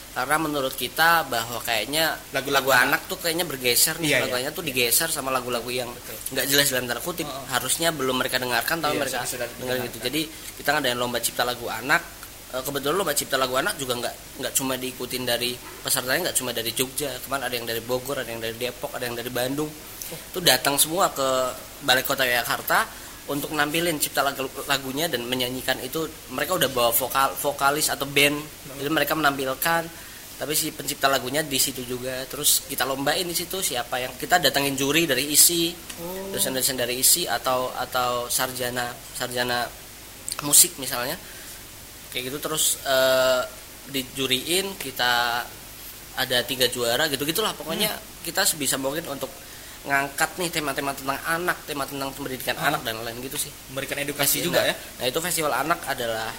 karena menurut kita bahwa kayaknya Lagu-lagu lagu, anak. anak tuh kayaknya bergeser nih Iya, iya. lagunya tuh digeser sama lagu-lagu yang nggak jelas dalam tanda kutip harusnya belum mereka dengarkan tapi Iya, mereka sudah dengar gitu. Jadi kita ngadain lomba cipta lagu anak. Eh, kebetulan lomba cipta lagu anak juga nggak nggak cuma diikutin dari pesertanya nggak cuma dari Jogja. Kemarin ada yang dari Bogor ada yang dari Depok ada yang dari Bandung. Itu datang semua ke balai kota Yogyakarta untuk nampilin cipta lagu lagunya dan menyanyikan itu mereka udah bawa vokal vokalis atau band. Jadi mereka menampilkan tapi si pencipta lagunya di situ juga. Terus kita lombain di situ siapa yang kita datangin juri dari isi dosen-dosen dari isi atau atau sarjana sarjana musik misalnya. Kayak gitu terus eh, dijuriin kita ada tiga juara gitu gitulah pokoknya kita sebisa mungkin untuk ngangkat nih tema-tema tentang anak tema tentang pendidikan anak dan lain gitu sih. Memberikan edukasi Nah, juga ya? nah itu festival anak adalah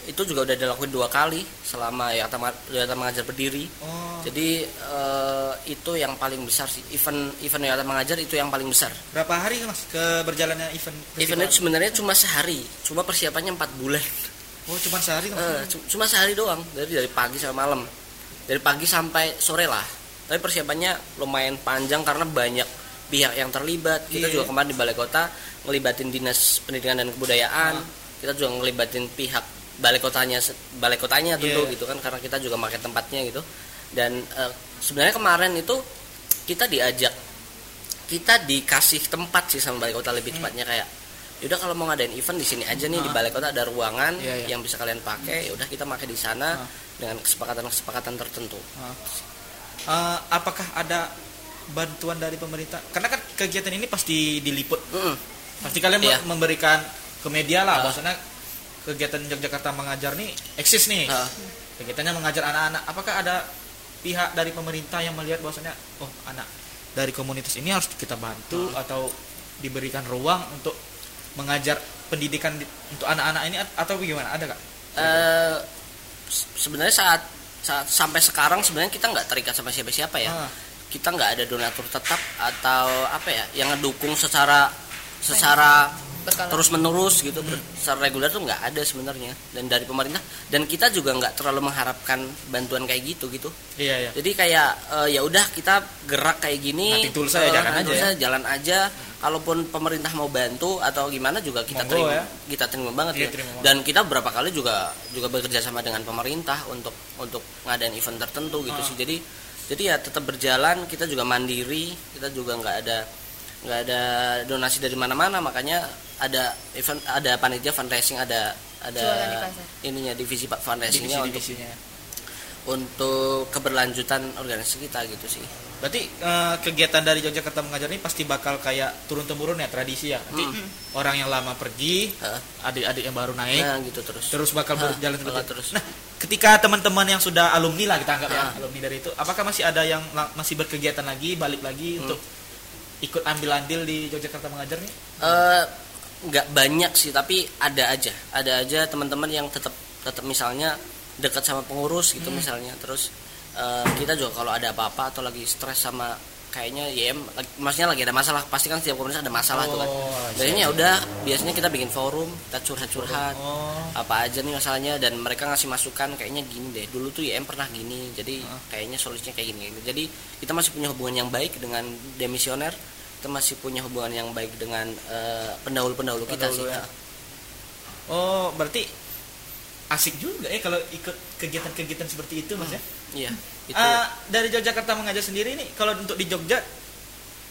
itu juga udah dilakuin dua kali selama ya Yata mengajar berdiri. Oh. Jadi eh, itu yang paling besar sih. Event event Yata mengajar itu yang paling besar. Berapa hari mas ke berjalannya event event itu sebenarnya cuma sehari. Cuma persiapannya empat bulan. Oh cuma sehari Eh, cu- cuma sehari doang. Dari dari pagi sampai malam. Dari pagi sampai sore lah tapi persiapannya lumayan panjang karena banyak pihak yang terlibat. Kita Iya. juga kemarin di balai kota ngelibatin dinas pendidikan dan kebudayaan. Kita juga ngelibatin pihak balai kotanya balai kotanya tentu Iya. gitu kan karena kita juga pakai tempatnya gitu. Dan eh, sebenarnya kemarin itu kita diajak kita dikasih tempat sih sama balai kota lebih tepatnya kayak yaudah kalau mau ngadain event di sini aja nih di balai kota ada ruangan Iya, iya. yang bisa kalian pakai yaudah kita pakai di sana dengan kesepakatan-kesepakatan tertentu Eh, apakah ada bantuan dari pemerintah karena kan kegiatan ini pasti diliput Mm-mm. pasti kalian Iya. memberikan ke media lah Ah. maksudnya kegiatan Yogyakarta mengajar nih eksis nih Ah. kegiatannya mengajar anak-anak apakah ada pihak dari pemerintah yang melihat bahwasanya oh anak dari komunitas ini harus kita bantu Ah. atau diberikan ruang untuk mengajar pendidikan di- untuk anak-anak ini at- atau bagaimana ada kak Eh, se- sebenarnya saat, saat sampai sekarang sebenarnya kita nggak terikat sama siapa-siapa ya Ah. kita nggak ada donatur tetap atau apa ya yang ngedukung secara secara Berkala. terus menerus gitu ber- secara reguler tuh nggak ada sebenarnya dan dari pemerintah dan kita juga nggak terlalu mengharapkan bantuan kayak gitu gitu iya iya jadi kayak eh, ya udah kita gerak kayak gini tulus aja, eh, jalan aja ya. aja, jalan aja kalaupun pemerintah mau bantu atau gimana juga kita Monggo terima ya. kita terima banget Iya, ya terima banget. dan kita beberapa kali juga juga bekerja sama dengan pemerintah untuk untuk ngadain event tertentu gitu Ah. sih jadi jadi ya tetap berjalan kita juga mandiri kita juga nggak ada nggak ada donasi dari mana-mana makanya ada event ada panitia fundraising ada ada di ininya divisi pak fundraisingnya untuk divisi-divisinya untuk keberlanjutan organisasi kita gitu sih Berarti eh, kegiatan dari Yogyakarta mengajar ini pasti bakal kayak turun temurun ya tradisi ya. Nanti orang yang lama pergi, adik-adik yang baru naik, nah gitu terus terus bakal Ah, berjalan bakal terus. Nah, ketika teman-teman yang sudah alumni lah kita anggap ya, Ah. alumni dari itu, apakah masih ada yang masih berkegiatan lagi, balik lagi Hmm. untuk ikut ambil andil di Yogyakarta mengajar nih? Eh, nggak banyak sih tapi ada aja. Ada aja teman-teman yang tetap tetap misalnya dekat sama pengurus gitu misalnya. Terus eh, kita juga kalau ada apa-apa atau lagi stres sama kayaknya YM maksudnya lagi ada masalah pasti kan setiap komunitas ada masalah tuh kan. Oh, biasanya udah biasanya kita bikin forum kita curhat-curhat Oh. apa aja nih masalahnya dan mereka ngasih masukan kayaknya gini deh. Dulu tuh YM pernah gini jadi Ah. kayaknya solusinya kayak gini. jadi kita masih punya hubungan yang baik dengan demisioner kita masih punya hubungan yang baik dengan eh, pendahulu-pendahulu kita sih ya. Oh, berarti asik juga ya kalau ikut kegiatan-kegiatan seperti itu, Mas ya. iya itu Ah, dari Yogyakarta mengajar sendiri nih, kalau untuk di Jogja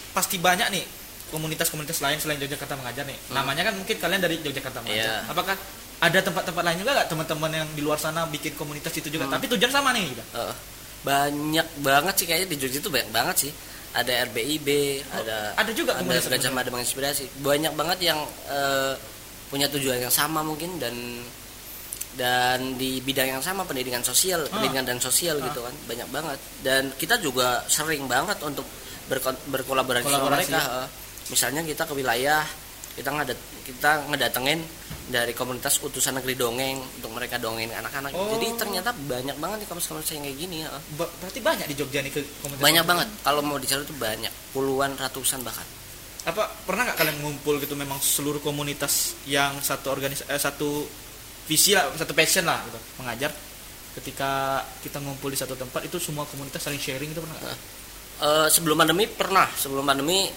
pasti banyak nih komunitas-komunitas lain selain Yogyakarta mengajar nih. Namanya kan mungkin kalian dari Yogyakarta mengajar. Iya. Apakah ada tempat-tempat lain juga nggak teman-teman yang di luar sana bikin komunitas itu juga? Tapi tujuan sama nih gitu. Eh, banyak banget sih kayaknya di Jogja itu banyak banget sih ada RBIB ada ada juga ada Gajah Mada menginspirasi. Banyak banget yang eh, punya tujuan yang sama mungkin dan dan di bidang yang sama pendidikan sosial Ah. pendidikan dan sosial gitu kan banyak banget. Dan kita juga sering banget untuk berko- berkolaborasi sama mereka eh. misalnya kita ke wilayah kita ngadat kita ngedatengin dari komunitas utusan negeri dongeng untuk mereka dongengin anak-anak. Oh. jadi ternyata banyak banget nih komunitas-komunitas yang kayak gini ya Ba- berarti banyak di Jogja nih ke komunitas. banyak banget. Kalau mau dicari tuh banyak. Puluhan ratusan bahkan. Apa pernah nggak kalian ngumpul gitu memang seluruh komunitas yang satu organisasi eh, satu visi lah, satu passion lah gitu, mengajar? Ketika kita ngumpul di satu tempat itu semua komunitas saling sharing itu pernah nggak? Eh, sebelum pandemi pernah. Sebelum pandemi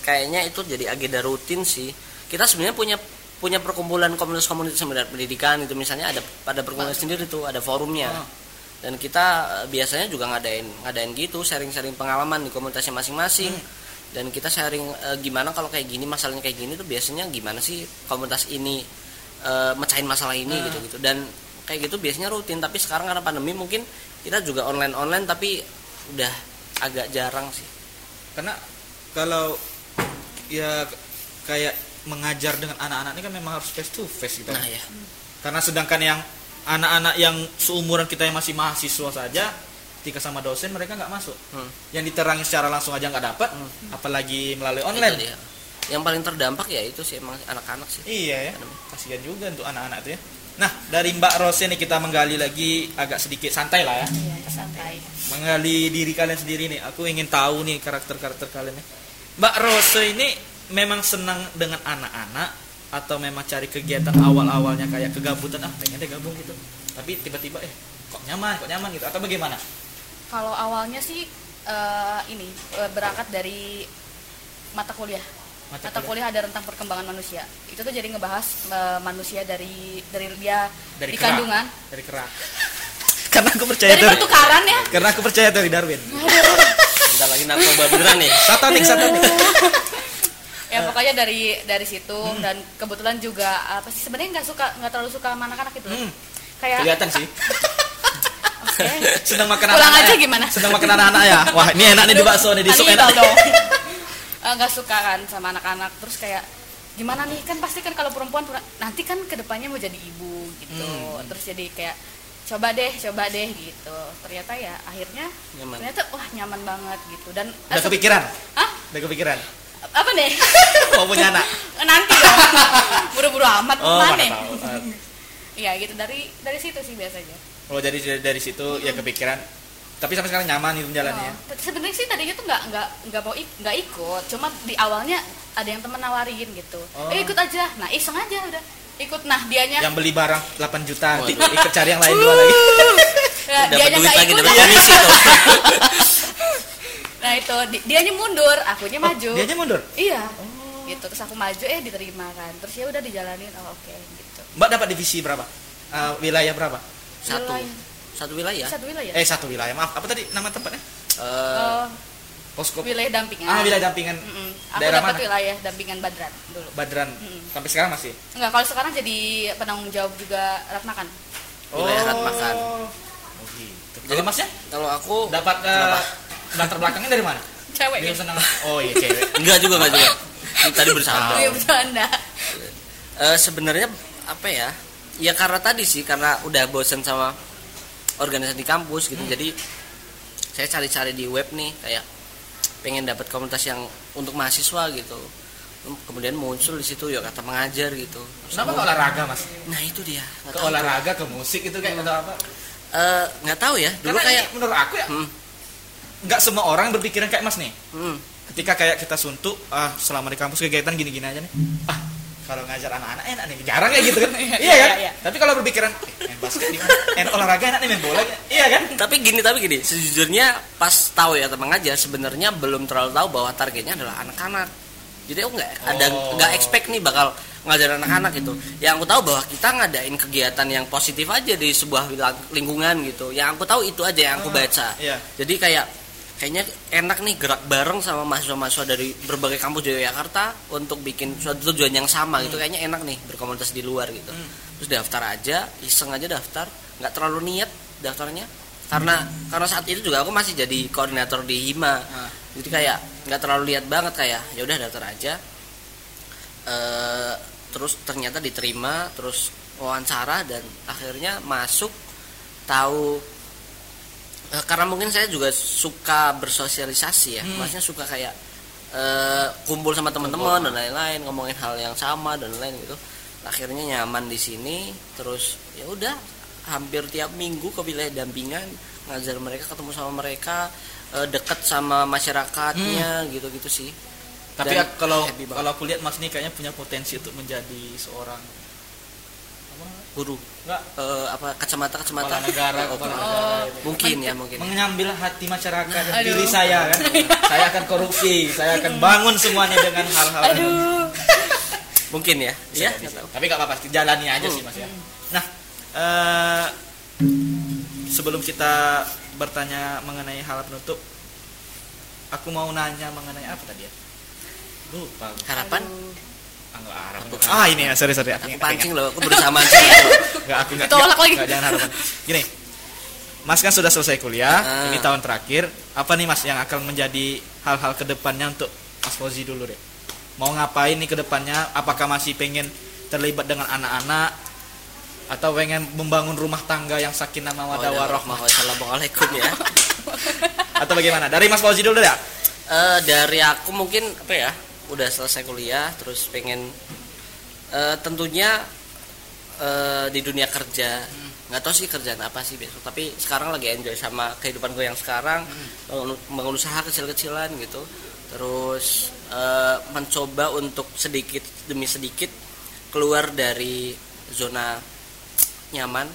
kayaknya itu jadi agenda rutin sih. Kita sebenarnya punya punya perkumpulan komunitas-komunitas sebenarnya pendidikan itu misalnya ada pada perkumpulan sendiri tuh ada forumnya. Ah. dan kita eh, biasanya juga ngadain ngadain gitu sharing-sharing pengalaman di komunitasnya masing-masing. Dan kita sharing eh, gimana kalau kayak gini masalahnya kayak gini tuh biasanya gimana sih komunitas ini eh, mecahin masalah ini gitu gitu dan kayak gitu biasanya rutin tapi sekarang karena pandemi mungkin kita juga online online tapi udah agak jarang sih. Karena kalau ya kayak mengajar dengan anak-anak ini kan memang harus face to face gitu. Nah ya karena sedangkan yang anak-anak yang seumuran kita yang masih mahasiswa saja ketika sama dosen mereka nggak masuk. Hmm. yang diterangin secara langsung aja nggak dapat apalagi melalui Itu online. dia. yang paling terdampak ya itu sih emang anak-anak sih. Iya ya. Kasihan juga untuk anak-anak itu ya. Nah dari Mbak Rose nih kita menggali lagi agak sedikit santai lah ya. Iya, santai. menggali diri kalian sendiri nih. Aku ingin tahu nih karakter-karakter kalian nih. Mbak Rose ini memang senang dengan anak-anak atau memang cari kegiatan awal-awalnya kayak kegabutan ah pengen deh gabung gitu. Tapi tiba-tiba eh kok nyaman, kok nyaman gitu atau bagaimana? Kalau awalnya sih eh, ini eh, berangkat dari mata kuliah. Mata Mata, kuliah. kuliah ada tentang perkembangan manusia. Itu tuh jadi ngebahas eh, manusia dari dari dia Dari di kerak. kandungan, Dari kerak. <laughs> Karena aku percaya dari dari pertukaran ya. karena aku percaya dari Darwin. bentar lagi narkoba beneran nih Satanik, satanik. <laughs> Ya pokoknya dari dari situ Hmm. dan kebetulan juga apa sih sebenarnya nggak suka nggak terlalu suka sama anak-anak gitu. Hmm. Kayak Kelihatan sih. <laughs> oke. Senang makan Pulang anak-anak. aja ya? gimana? Senang makan anak-anak ya. Wah, ini enak nih di bakso nih, di sup enak. dong. <laughs> Eh, nggak suka kan sama anak-anak terus kayak gimana nih kan pasti kan kalau perempuan nanti kan ke depannya mau jadi ibu gitu Hmm. terus jadi kayak coba deh coba deh gitu ternyata ya akhirnya Nyaman. ternyata wah nyaman banget gitu dan Udah eh, kepikiran? Hah? Udah kepikiran? Apa nih <laughs> Mau punya anak? nanti dong buru-buru amat Oh, mana tahu. Iya gitu dari dari situ sih biasanya Oh jadi dari, dari situ ya kepikiran. Tapi sampai sekarang nyaman itu jalannya. ya? Oh, sebenarnya sih tadinya tuh nggak nggak nggak mau ik- nggak ikut cuma di awalnya ada yang temen nawarin gitu Oh. eh ikut aja nah iseng aja udah ikut nah dianya Yang beli barang 8 juta, Waduh. ikut cari yang lain dua lagi. <laughs> ya, dapat dianya duit nggak lagi ikut dapat komisi <laughs> tuh nah itu di- dianya mundur akunya Oh, maju Dianya mundur. iya gitu terus aku maju eh diterima kan terus ya udah dijalanin oh, oke gitu Mbak dapat divisi berapa? Eh, wilayah berapa? satu Wilayah. satu wilayah satu wilayah Eh satu wilayah. Maaf, apa tadi nama tempatnya? Eh, Oh, Posko. wilayah dampingan Ah, wilayah dampingan. Mm-mm. aku Daerah dapat mana? wilayah dampingan Badran dulu Badran. Mm-mm. Sampai sekarang masih. enggak kalau sekarang jadi penanggung jawab juga Ratnakan Wilayah Ratmakan. Oh gitu. Jadi masnya kalau aku dapat Kenapa? Latar belakangnya dari mana? cewek. Dia gitu senang. Oh iya cewek. <laughs> enggak juga enggak juga. Ini tadi bersama iya bercanda. Eh, sebenarnya apa ya? Ya karena tadi sih karena udah bosen sama organisasi di kampus gitu. Jadi saya cari-cari di web nih kayak pengen dapat komunitas yang untuk mahasiswa gitu. Kemudian muncul di situ ya kata mengajar gitu. Terus Kenapa ke olahraga mas? nah itu dia. Ke olahraga, ke musik itu kayak atau apa? Eh, nggak tahu ya. Dulu Karena kayak ini menurut aku ya, Hmm. Nggak semua orang berpikiran kayak mas nih. hmm, Ketika kayak kita suntuk, ah selama di kampus kegiatan gini-gini aja nih. Ah kalau ngajar anak-anak enak nih, jarang kayak gitu kan? <laughs> iya kan? iya, iya. Tapi kalau berpikiran, eh, main basket di mana? Eh, olahraga enak nih main bola, iya kan? tapi gini tapi gini sejujurnya pas tahu ya teman ngajar sebenarnya belum terlalu tahu bahwa targetnya adalah anak-anak jadi aku nggak ada Oh. nggak expect nih bakal ngajar anak-anak gitu yang aku tahu bahwa kita ngadain kegiatan yang positif aja di sebuah lingkungan gitu yang aku tahu itu aja yang aku Ah, baca iya. jadi kayak kayaknya enak nih gerak bareng sama mahasiswa-mahasiswa dari berbagai kampus di Yogyakarta untuk bikin suatu tujuan yang sama gitu. Kayaknya enak nih berkomunitas di luar gitu. Terus daftar aja iseng aja daftar. Nggak terlalu niat daftarnya. Karena karena saat itu juga aku masih jadi koordinator di hima. Ah. jadi kayak nggak terlalu lihat banget kayak ya udah daftar aja. Eh, terus ternyata diterima terus wawancara dan akhirnya masuk tahu eh, karena mungkin saya juga suka bersosialisasi ya. Maksudnya suka kayak eh, kumpul sama teman-teman dan lain-lain ngomongin hal yang sama dan lain gitu. Akhirnya nyaman di sini terus ya udah hampir tiap minggu ke wilayah dampingan ngajar mereka ketemu sama mereka eh, deket sama masyarakatnya gitu-gitu sih. Tapi Dan kalau kalau aku lihat Mas nih kayaknya punya potensi untuk menjadi seorang guru enggak Eh, apa kacamata kacamata kepala negara, Oh, kepala mungkin ya mungkin mengambil hati masyarakat dan Aduh. diri saya kan. <laughs> saya akan korupsi, saya akan bangun semuanya dengan hal-hal Aduh. mungkin ya Bisa ya nggak tahu. Tapi gak apa-apa, jalani aja Hmm. sih Mas ya. Nah, eh, sebelum kita bertanya mengenai hal penutup, aku mau nanya mengenai apa tadi ya? Lupa. harapan Ah, harap. Ah ini ya, sorry sorry. aku pancing loh aku berusaha <laughs> mancing Enggak, aku enggak. Ditolak lagi. Enggak, jangan harapan. Gini. Mas kan sudah selesai kuliah, Ah. ini tahun terakhir. Apa nih Mas yang akan menjadi hal-hal ke depannya untuk Mas Fauzi dulu deh? Mau ngapain nih ke depannya? Apakah masih pengen terlibat dengan anak-anak? Atau pengen membangun rumah tangga yang sakinah mawaddah warahmah? Assalamualaikum ya Atau bagaimana? Dari Mas Fauzi dulu deh ya? Eh, dari aku mungkin apa ya udah selesai kuliah terus pengen eh, tentunya eh, di dunia kerja. Nggak tahu sih kerjaan apa sih besok tapi sekarang lagi enjoy sama kehidupan gue yang sekarang bangun, bangun usaha kecil-kecilan gitu. Terus eh, mencoba untuk sedikit demi sedikit keluar dari zona nyaman.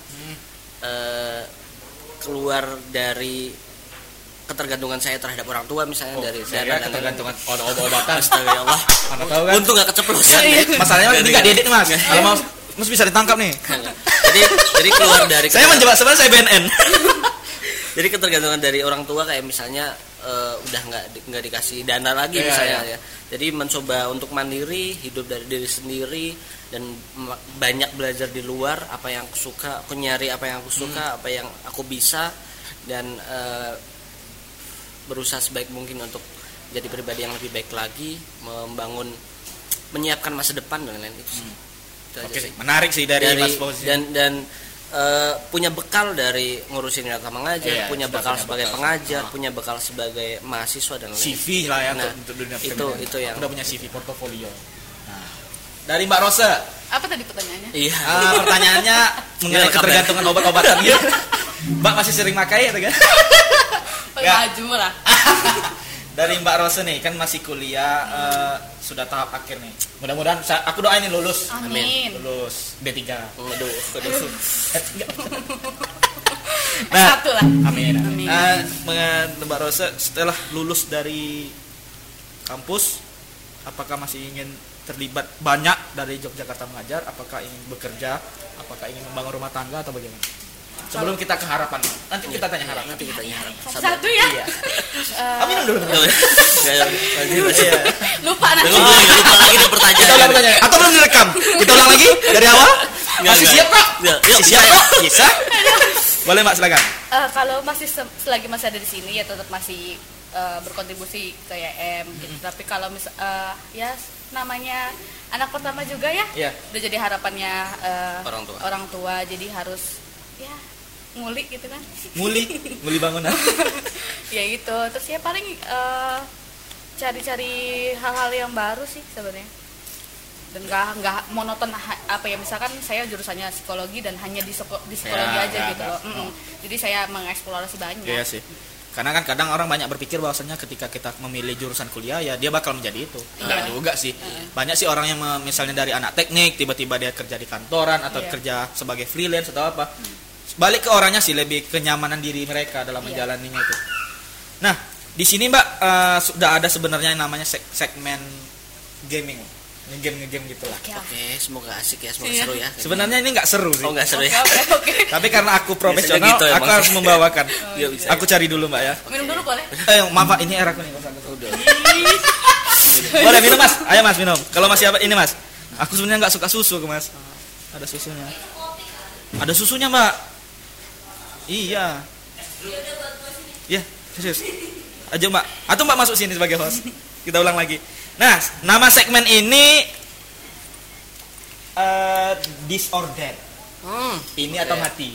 Eh, keluar dari ketergantungan saya terhadap orang tua misalnya dari Oh, saya dana dan ketergantungan obat-obatan. Astaga ya Allah. Mana tahu kan? Untung gak keceplos. Ya, masalahnya ini enggak dedek Mas. Kalau mau Mas bisa ditangkap nih. jadi jadi keluar dari Saya menjebak sebenarnya saya BNN. <laughs> jadi ketergantungan dari orang tua kayak misalnya eh, udah nggak di- nggak dikasih dana lagi Iya, misalnya iya. ya. Jadi mencoba untuk mandiri, hidup dari diri sendiri dan banyak belajar di luar apa yang aku suka, aku nyari apa yang aku suka, Hmm. apa yang aku bisa dan eh, berusaha sebaik mungkin untuk jadi pribadi yang lebih baik lagi, membangun menyiapkan masa depan dan lain-lain itu sih. Itu Oke, sih menarik sih dari, dari Mas Fauzi. dan dan eh, punya bekal dari ngurusin data mengajar, Iya, punya bekal punya sebagai bekal. pengajar, Ah. punya bekal sebagai mahasiswa dan lain. CV lah ya Nah, untuk, untuk dunia itu- itu yang- udah punya CV portofolio. Nah, dari Mbak Rosa, Apa tadi pertanyaannya? Iya. ah, pertanyaannya <laughs> mengenai Iya, ketergantungan obat-obatan gitu. <laughs> Mbak masih sering pakai atau kan? <laughs> Maju lah. Dari Mbak Rosa nih kan masih kuliah eh, sudah tahap akhir nih. Mudah-mudahan aku doain nih lulus. Amin. Lulus D3. Waduh, Eh, enggak. Satu lah. Amin. Amin. Nah, mengen- Mbak Rosa setelah lulus dari kampus, apakah masih ingin terlibat banyak dari Yogyakarta mengajar? Apakah ingin bekerja? Apakah ingin membangun rumah tangga atau bagaimana? Sebelum kita ke harapan, nanti kita tanya harapan. nanti kita nyarap. Satu ya. Iya. <laughs> Amin dulu. <laughs> Iya. lupa nanti. Lupa lagi ada pertanyaan. Kita ulang pertanyaan. Atau belum direkam? Kita ulang lagi dari awal? Nggak, Masih siap kok? Masih siap bisa, kok? Bisa? Boleh Mbak silakan. Eh, kalau masih se- selagi masih ada di sini ya tetap masih eh, berkontribusi ke YM gitu. Tapi kalau mis eh, ya namanya anak pertama juga ya. Iya. Udah jadi harapannya eh, Orang tua. Orang tua jadi harus ya ngulik gitu kan. Nguli, nguli bangunan. <laughs> ya gitu. Terus ya paling eh, cari-cari hal-hal yang baru sih sebenarnya dan nggak nggak monoton apa ya misalkan saya jurusannya psikologi dan hanya di, di psikologi Ya, aja ya, gitu ya. loh Mm-mm. jadi saya mengeksplorasi banyak Iya sih. Karena kan kadang orang banyak berpikir bahwasanya ketika kita memilih jurusan kuliah ya dia bakal menjadi itu. Enggak Iya. juga sih. Banyak sih orang yang misalnya dari anak teknik tiba-tiba dia kerja di kantoran atau Iya. kerja sebagai freelance atau apa. Balik ke orangnya sih lebih kenyamanan diri mereka dalam Iya. menjalaninya itu. Nah, di sini Mbak eh, sudah ada sebenarnya yang namanya seg- segmen gaming. Ngegame ngegame gitu lah. Oke, Oke, semoga asik ya, semoga Iya. seru ya. Sebenarnya ini nggak seru sih. Oh, enggak seru ya. oke oke Tapi karena aku profesional, gitu aku emang. harus membawakan. Iya, bisa. Aku cari dulu Mbak ya. minum dulu boleh Eh, maaf Pak, ini era aku nih. Udah. Boleh minum mas? Ayo mas minum. Kalau masih apa ini mas? Aku sebenarnya nggak suka susu mas. Ada susunya. Ada susunya mbak. Iya. Iya serius. Aja mbak. Atau mbak masuk sini sebagai host. Kita ulang lagi. Nah nama segmen ini eh disordered. Hmm. Ini atau mati.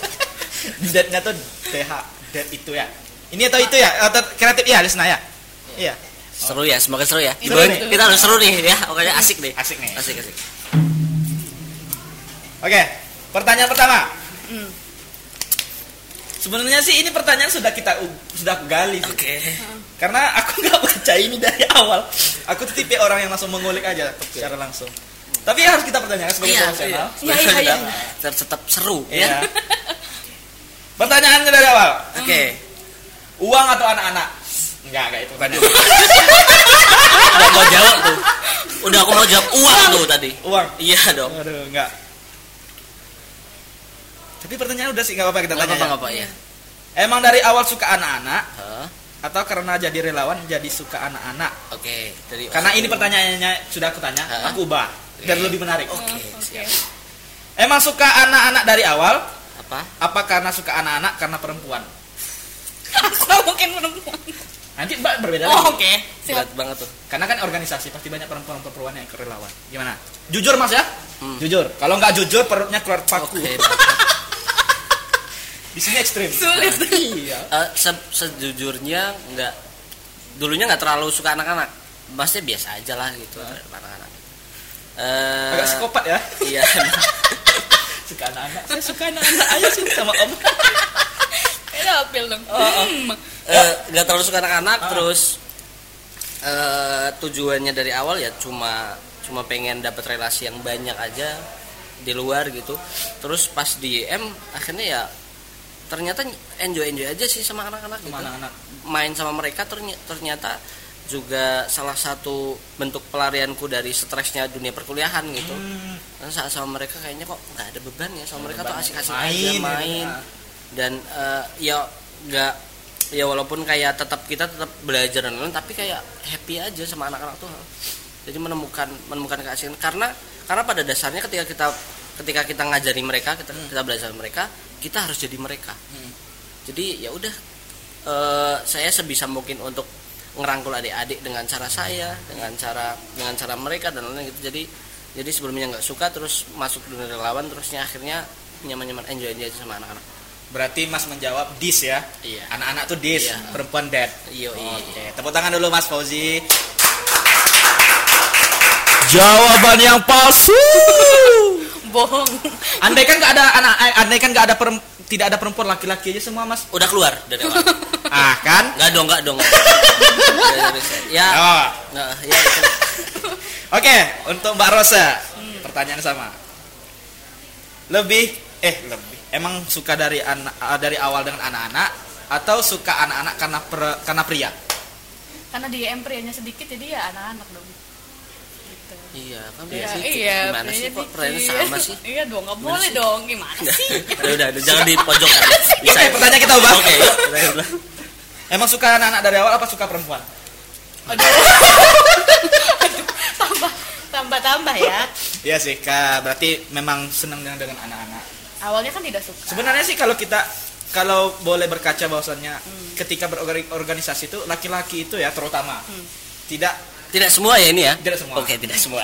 <laughs> Deadnya tuh DH dead itu ya. Ini atau itu ya? Atau kreatif ya Lisna ya? Iya. Seru ya, semoga seru ya. Seru nih. kita harus seru nih ya, pokoknya asik nih. Asik nih. Asik asik. Oke, pertanyaan pertama. Hmm. Sebenarnya sih ini pertanyaan sudah kita sudah gali. Oke. Karena aku <laughs> nggak baca ini dari awal. Aku tuh tipe orang yang langsung mengulik aja secara langsung. Tapi harus kita pertanyakan sebagai Iya, profesional. Iya, iya, iya. Tetap, tetap seru Iya. ya. Pertanyaannya dari awal. Oke. Uang atau anak-anak? Enggak, enggak itu tadi. Udah mau jawab tuh. Udah aku mau jawab uang tuh tadi. Uang. Iya dong. Aduh, enggak. Tapi pertanyaan udah sih nggak apa-apa kita Enggak tanya. apa-apa ya. apa ya. Emang dari awal suka anak-anak Hah? Atau karena jadi relawan jadi suka anak-anak? Oke, dari Karena ini pertanyaannya sudah aku tanya, Hah? aku ubah biar Oke. lebih menarik. Oke, Oke. siap. Emang suka anak-anak dari awal? Apa? Apa karena suka anak-anak karena perempuan? aku <laughs> mungkin perempuan Nanti mbak berbeda oh, lagi. oke siap Berat banget tuh. Karena kan organisasi pasti banyak perempuan-perempuan yang relawan. Gimana? Jujur mas ya? Hmm. Jujur. Kalau nggak jujur perutnya keluar paku. Oke. <laughs> Di sini ekstrim. sulit <laughs> iya. Eh, se- sejujurnya nggak dulunya nggak terlalu suka anak-anak maksudnya biasa aja lah gitu terhadap anak-anak Eh, Agak psikopat ya. iya <laughs> Suka anak-anak. Saya suka anak-anak. Ayo sih sama om. <laughs> apel dong Hmm. Eh, nggak terlalu suka anak-anak Ah. terus eh, tujuannya dari awal ya cuma cuma pengen dapat relasi yang banyak aja di luar gitu terus pas di M akhirnya ya ternyata enjoy enjoy aja sih sama anak-anak gitu anak-anak. main sama mereka terny- ternyata juga salah satu bentuk pelarianku dari stresnya dunia perkuliahan gitu Hmm. Karena saat sama mereka kayaknya kok nggak ada beban ya sama mereka tuh asik-asik Main, aja gitu. main Nah. dan eh, ya nggak ya walaupun kayak tetap kita tetap belajar dan lain tapi kayak happy aja sama anak-anak tuh jadi menemukan menemukan keasikan karena karena pada dasarnya ketika kita ketika kita ngajari mereka kita kita belajar mereka kita harus jadi mereka Hmm. jadi ya udah eh, saya sebisa mungkin untuk ngerangkul adik-adik dengan cara saya dengan cara dengan cara mereka dan lain-lain gitu jadi jadi sebelumnya nggak suka terus masuk dunia relawan terusnya akhirnya nyaman-nyaman enjoy aja sama anak-anak Berarti Mas menjawab dis ya. Iya. Anak-anak tuh dis, Iya. perempuan dead. Iyo, iya. Oke, tepuk tangan dulu Mas Fauzi. Jawaban yang palsu. <laughs> bohong <laughs> Andai kan nggak ada anak, eh, andai kan nggak ada perem- tidak ada perempuan laki-laki aja semua Mas. udah keluar dari awal <laughs> Ah kan? nggak dong nggak dong <laughs> ya Oh. nggak ya itu. Oke, untuk Mbak Rosa, pertanyaan sama. Lebih, eh lebih, emang suka dari anak eh, dari awal dengan anak-anak atau suka anak-anak karena per- karena pria? karena di M prianya sedikit jadi ya anak-anak dong. Iya kan Iya, biasa iya, gimana sih kok pertanyaan dikit. sama sih iya dong nggak boleh sih? dong gimana sih udah <laughs> udah, udah, jangan dipojokkan <laughs> bisa Oke, pertanyaan kita ubah. oke ubah. Emang suka anak-anak dari awal apa suka perempuan? aduh <laughs> aduh tambah tambah tambah ya Iya sih, Kak. Berarti memang senang dengan dengan anak-anak. awalnya kan tidak suka Sebenarnya sih kalau kita kalau boleh berkaca bahwasannya ketika berorganisasi itu laki-laki itu ya terutama tidak tidak semua ya ini ya Tidak semua. oke tidak semua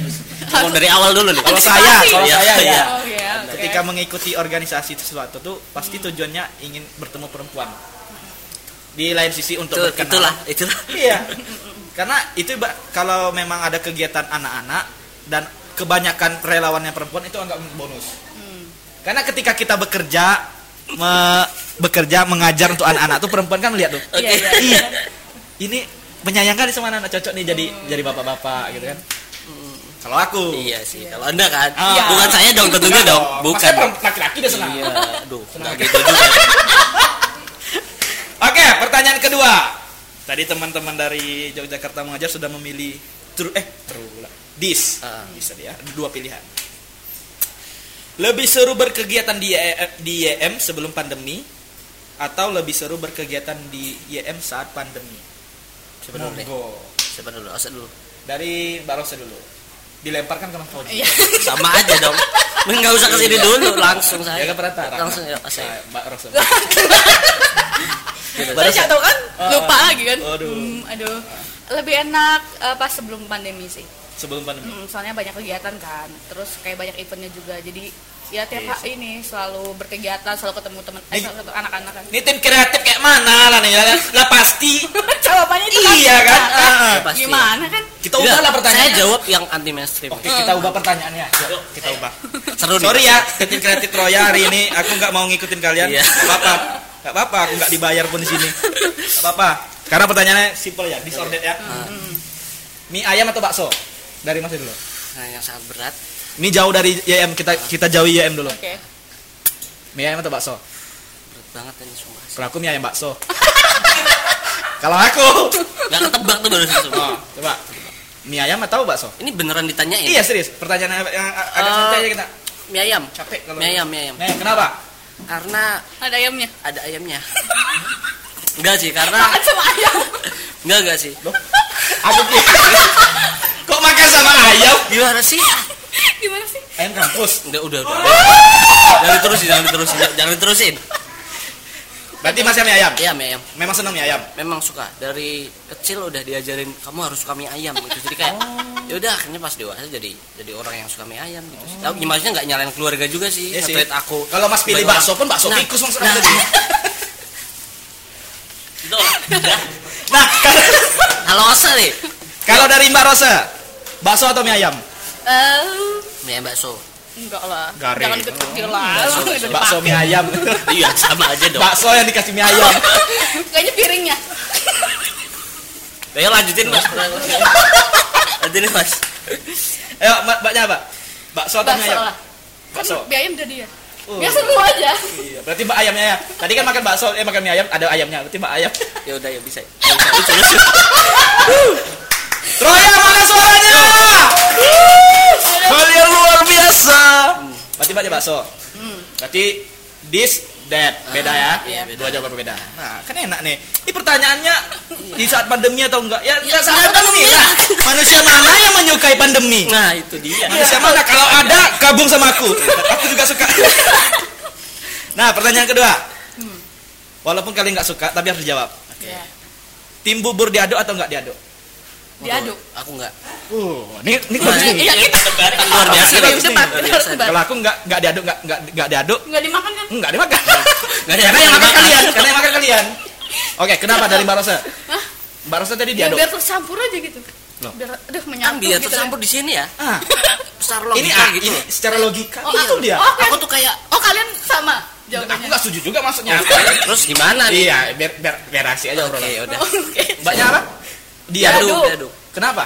<laughs> ngomong dari awal dulu nih kalau saya kalau Iya, saya ya iya. oh ya oke. ketika mengikuti organisasi sesuatu tuh pasti tujuannya ingin bertemu perempuan di lain sisi untuk Itu- berkenalan. itulah itulah Iya. <laughs> Karena itu kalau memang ada kegiatan anak-anak dan kebanyakan relawannya perempuan itu anggap bonus. Karena ketika kita bekerja me- bekerja mengajar untuk anak-anak tuh perempuan kan melihat tuh. Iya, iya. Ih, ini menyayangkan sama anak-anak cocok nih jadi jadi bapak-bapak gitu kan. Kalau aku iya sih kalau anda kan Ah. bukan saya dong tentunya dong bukan Maksudnya perempuan- laki-laki udah senang. iya aduh nggak gitu juga <laughs> Oke, pertanyaan kedua. Tadi teman-teman dari Yogyakarta mengajar sudah memilih true eh true lah. Dis. Ah. Bisa dia. Dua pilihan. Lebih seru berkegiatan di YM, di YM sebelum pandemi atau lebih seru berkegiatan di YM saat pandemi? Siapa dulu Monggo. siapa dulu Asa dulu Dari Mbak Rosa dulu. Dilemparkan ke Mas. Iya. sama aja dong nggak usah ke sini dulu langsung Ya saya kan perantara. langsung ya saya Nah, Mbak Rosa. <laughs> Saya tahu kan, Ah, lupa lagi kan. aduh. Hmm, aduh. Lebih enak eh, pas sebelum pandemi sih. sebelum pandemi. Hmm, soalnya banyak kegiatan kan. Terus kayak banyak eventnya juga. Jadi ya tiap Iya hari ini selalu berkegiatan, selalu ketemu teman, eh, Nih. selalu ketemu anak-anak kan. Ini tim kreatif kayak mana lah nih? Lah pasti. <laughs> Jawabannya itu Iya kan? Nah, Ah. Pasti. Gimana kan? Kita ubah lah pertanyaannya. saya jawab yang anti mainstream Oke, kita ubah pertanyaannya. Yuk, kita ubah. <laughs> seru nih Sorry ya, tim kreatif Troya hari ini aku nggak mau ngikutin kalian. Iya. Gak apa-apa. Gak apa-apa, aku nggak dibayar pun di sini. Gak apa-apa. Karena pertanyaannya simple ya, disordered ya. Mie ayam atau bakso? Dari Mas dulu. nah yang sangat berat Mie jauh dari YM, kita kita jauhi YM dulu. Oke. Mie ayam atau bakso? berat banget ini semua Kalau aku mie ayam bakso. <laughs> Kalau aku, nggak ketebak tuh baru semua oh, coba mie ayam atau bakso? ini beneran ditanyain Iya serius, pertanyaan yang agak Eh, santai aja kita. mie ayam Capek kalau. mie ayam mie ayam Nih, kenapa? karena Ada ayamnya. ada ayamnya <laughs> enggak sih karena Makan sama ayam. enggak enggak sih Loh, aku <laughs> kok makan sama ayam? gimana sih <laughs> Gimana sih? Ayam kampus. udah udah udah jangan diterusin jangan diterusin jangan diterusin Berarti masih mie ayam. iya mie ayam Memang senang mie ayam. memang suka dari kecil udah diajarin kamu harus suka mie ayam gitu jadi kayak ya udah akhirnya pas dewasa jadi jadi orang yang suka mie ayam gitu sih. Tapi maksudnya nggak nyalain keluarga juga sih, Iya sih. aku. Kalau Mas pilih bakso pun bakso Nah, tikus langsung nah. Itu, udah. Nah, kalau- Halo Osa nih. kalau dari Mbak Rosa, bakso atau mie ayam? Eh, Mie ayam bakso. enggak lah. Garing. Jangan deket-deket lah. Bakso, bakso. Mie ayam. <laughs> Iya, sama aja dong. bakso yang dikasih mie ayam. <laughs> Kayaknya piringnya. <laughs> Ayo lanjutin Mas. lanjutin Mas. Ayo, mbak, mbaknya apa? Bakso atau mie ayam? lah. Bakso. Kan biayam udah dia. Oh. Ya seru aja. Iya, berarti mbak ayamnya ya. Tadi kan makan bakso, eh makan mie ayam, ada ayamnya. Berarti mbak ayam. Ya udah ya bisa. Ya, bisa. Troya mana suaranya? Kalian luar biasa. Berarti mbaknya bakso. Berarti this that beda ya? Iya, beda. Dua jawaban berbeda. Nah, kan enak nih. Ini pertanyaannya di saat pandemi atau enggak? Ya, Ya, ya saat pandemi lah. Manusia mana yang menyukai pandemi? Nah, itu dia. Manusia mana? Kalau ada, gabung sama aku. Aku juga suka. Nah, pertanyaan kedua. Walaupun kalian nggak suka, tapi harus dijawab. Ya. Tim bubur diaduk atau nggak diaduk? Diaduk. Aku enggak. Uh, ini ini Nah, bagus nih. Iya, kita Kan luar biasa Ini bagus nih. Debat, Luar biasa. debat. Kalau aku nggak nggak diaduk nggak nggak nggak diaduk, Enggak dimakan kan? nggak dimakan. <laughs> Nggak ada Karena yang makan dimakan. kalian, karena yang makan kalian. Oke, kenapa dari Mbak Rosa? Hah? Mbak Rosa tadi Ya, diaduk. biar tercampur aja gitu. Loh. Biar aduh Kan menyatu biar gitu. tercampur di sini ya. Ah, <laughs> Secara ini logika ah, gitu. ini secara logika Oh, itu dia. Oh, kan? Aku tuh kayak Oh, kalian sama Aku jawabannya. nggak setuju juga maksudnya. terus gimana nih? Iya, biar biar biar asik aja Oke, obrolan. udah. Oh, Oke. Diaduk. Diaduk. Diaduk. Kenapa?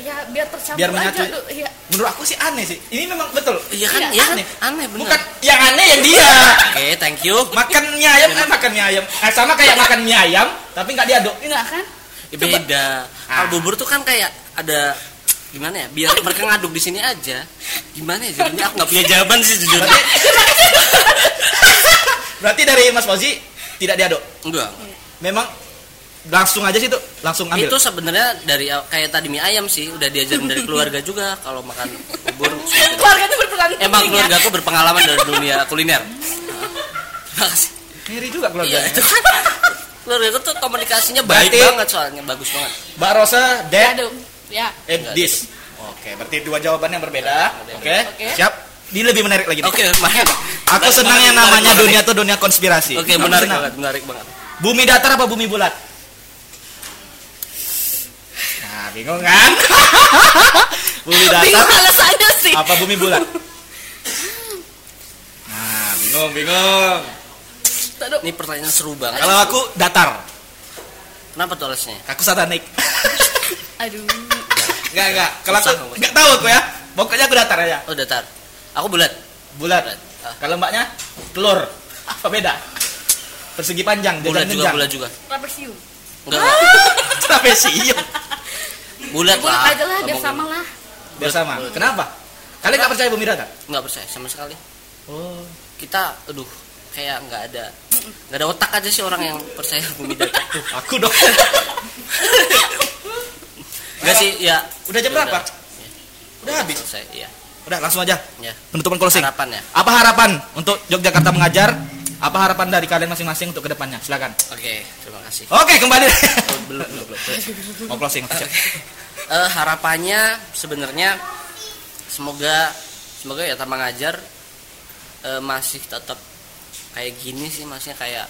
Ya, biar tercampur Biar menyatu. aja. Aduh, iya. Menurut aku sih aneh sih. Ini memang betul. Iya kan? Iya, kan? aneh. Aneh bener. Bukan yang aneh yang dia. Oke, thank you. makan mie ayam eh makan mie ayam eh, sama kayak makan mie ayam tapi nggak diaduk Enggak kan? Ya, beda. Kalau Ah. bubur tuh kan kayak ada gimana ya? Biar <laughs> mereka ngaduk di sini aja. Gimana ya? Jadinya aku nggak punya jawaban sih jujur. <laughs> berarti dari Mas Fauzi tidak diaduk Enggak. memang langsung aja sih tuh langsung ambil Itu sebenarnya dari kayak tadi mie ayam sih udah diajarin dari keluarga juga kalau makan bubur. <laughs> Keluarga itu berperan Emang ya. keluarga aku berpengalaman dari dunia kuliner. Terima kasih. ngiri juga Iya, keluarga itu. <laughs> Keluarga aku tuh komunikasinya baik Berarti- banget soalnya, bagus banget. Mbak Rosa dead Diaduk. Ya. eh Nggak this oke berarti dua jawaban yang berbeda oke Oke. siap ini lebih menarik lagi. Oke, main. aku senang yang namanya dunia tuh dunia konspirasi Oke, Aku menarik banget, menarik banget. Bumi datar apa bumi bulat? Nah, bingung kan? <laughs> bumi Bingung datar alasannya sih. apa bumi bulat? Nah, bingung, bingung. Ini pertanyaan seru banget. Kalau aku datar, Kenapa tuh alasnya? aku satanik. <laughs> Aduh. Enggak, enggak. Kalau aku enggak tahu aku ya. Pokoknya aku datar aja. Oh datar. Aku bulat. Bulat. Ah. Kalau mbaknya telur. Apa beda? Persegi panjang, Bulat juga, bulat juga. Trapezium. Enggak. <laughs> Trapesium. Bulat Bulat lah. aja lah biar sama lah. Biar sama. Kenapa? Kalian nggak percaya bumi datar? Nggak percaya sama sekali. Oh. Kita, aduh, kayak nggak ada nggak ada otak aja sih orang yang percaya bumi datar. <laughs> Aku dong. <laughs> Enggak sih, ya. Udah jam Ya berapa? udah. Ya, Udah habis. selesai, iya. Udah langsung aja. Ya. Penutupan closing. Harapan ya. Apa harapan untuk Yogyakarta mengajar? Apa harapan dari kalian masing-masing untuk ke depannya? Silakan. Oke, terima kasih. Oke, kembali. Oh, belum, belum, belum. Mau closing. Oke. Eh, harapannya sebenarnya semoga semoga ya taman ngajar. Eh, masih tetap kayak gini sih maksudnya kayak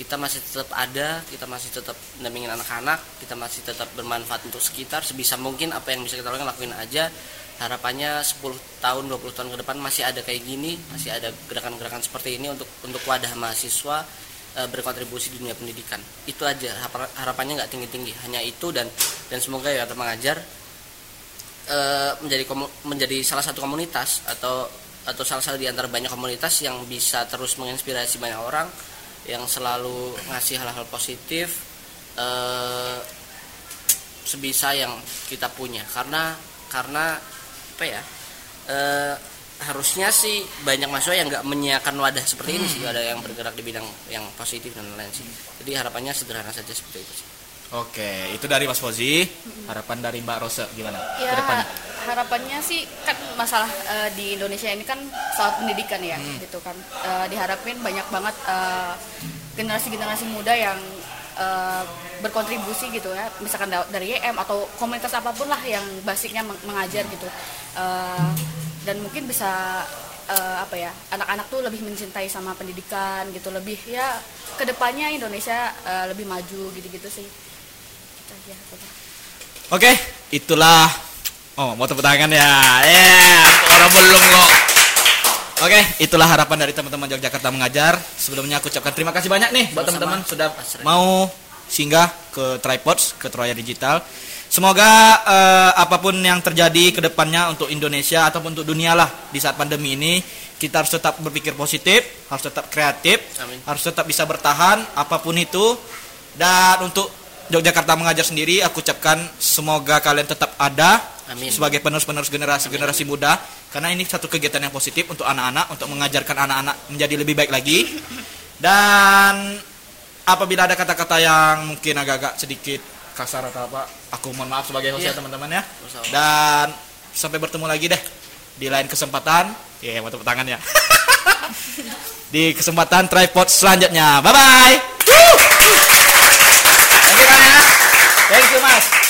kita masih tetap ada kita masih tetap dampingin anak-anak kita masih tetap bermanfaat untuk sekitar sebisa mungkin apa yang bisa kita lakukan lakuin aja. Harapannya 10 tahun 20 tahun ke depan masih ada kayak gini masih ada gerakan-gerakan seperti ini untuk untuk wadah mahasiswa eh, berkontribusi di dunia pendidikan. Itu aja harapannya nggak tinggi-tinggi. Hanya itu dan dan semoga ya teman mengajar eh, menjadi komu- menjadi salah satu komunitas atau atau salah satu di antara banyak komunitas yang bisa terus menginspirasi banyak orang yang selalu ngasih hal-hal positif eh, sebisa yang kita punya. Karena karena apa ya eh, harusnya sih banyak mahasiswa yang nggak menyiapkan wadah seperti ini sih. Ada yang bergerak di bidang yang positif dan lain-lain sih. Jadi harapannya sederhana saja seperti itu sih. Oke, itu dari Mas Fozi. Harapan dari Mbak Rose gimana? Ya harapannya sih kan masalah eh, di Indonesia ini kan soal pendidikan ya Hmm. gitu kan. Eh, diharapin banyak banget eh, generasi-generasi muda yang eh, berkontribusi gitu ya. Misalkan da- dari YM atau komunitas apa pun lah yang basicnya meng- mengajar gitu. Eh, dan mungkin bisa eh, apa ya anak-anak tuh lebih mencintai sama pendidikan gitu lebih ya ke depannya Indonesia eh, lebih maju gitu-gitu sih Gitu gitu. Oke, itulah. Oh, mau tepuk tangan ya. Yeah, orang belum kok. Oke, itulah harapan dari teman-teman Yogyakarta mengajar. Sebelumnya aku ucapkan terima kasih banyak nih buat teman-teman sudah mau singgah ke Tripods, ke Troya Digital. Semoga eh, apa pun yang terjadi ke depannya untuk Indonesia ataupun untuk dunia lah di saat pandemi ini, kita harus tetap berpikir positif, harus tetap kreatif, Amin. harus tetap bisa bertahan apa pun itu. Dan untuk Yogyakarta mengajar sendiri, aku ucapkan semoga kalian tetap ada Amin. sebagai penerus-penerus generasi-generasi muda karena ini satu kegiatan yang positif untuk anak-anak untuk mengajarkan anak-anak menjadi lebih baik lagi <laughs> dan apabila ada kata-kata yang mungkin agak-agak sedikit kasar atau apa aku mohon maaf sebagai host ya Iya. teman-teman ya. Dan sampai bertemu lagi deh di lain kesempatan. Ya mau tepuk tangan ya. <laughs> Di kesempatan tripod selanjutnya. Bye bye thank you Kang, ya. thank you mas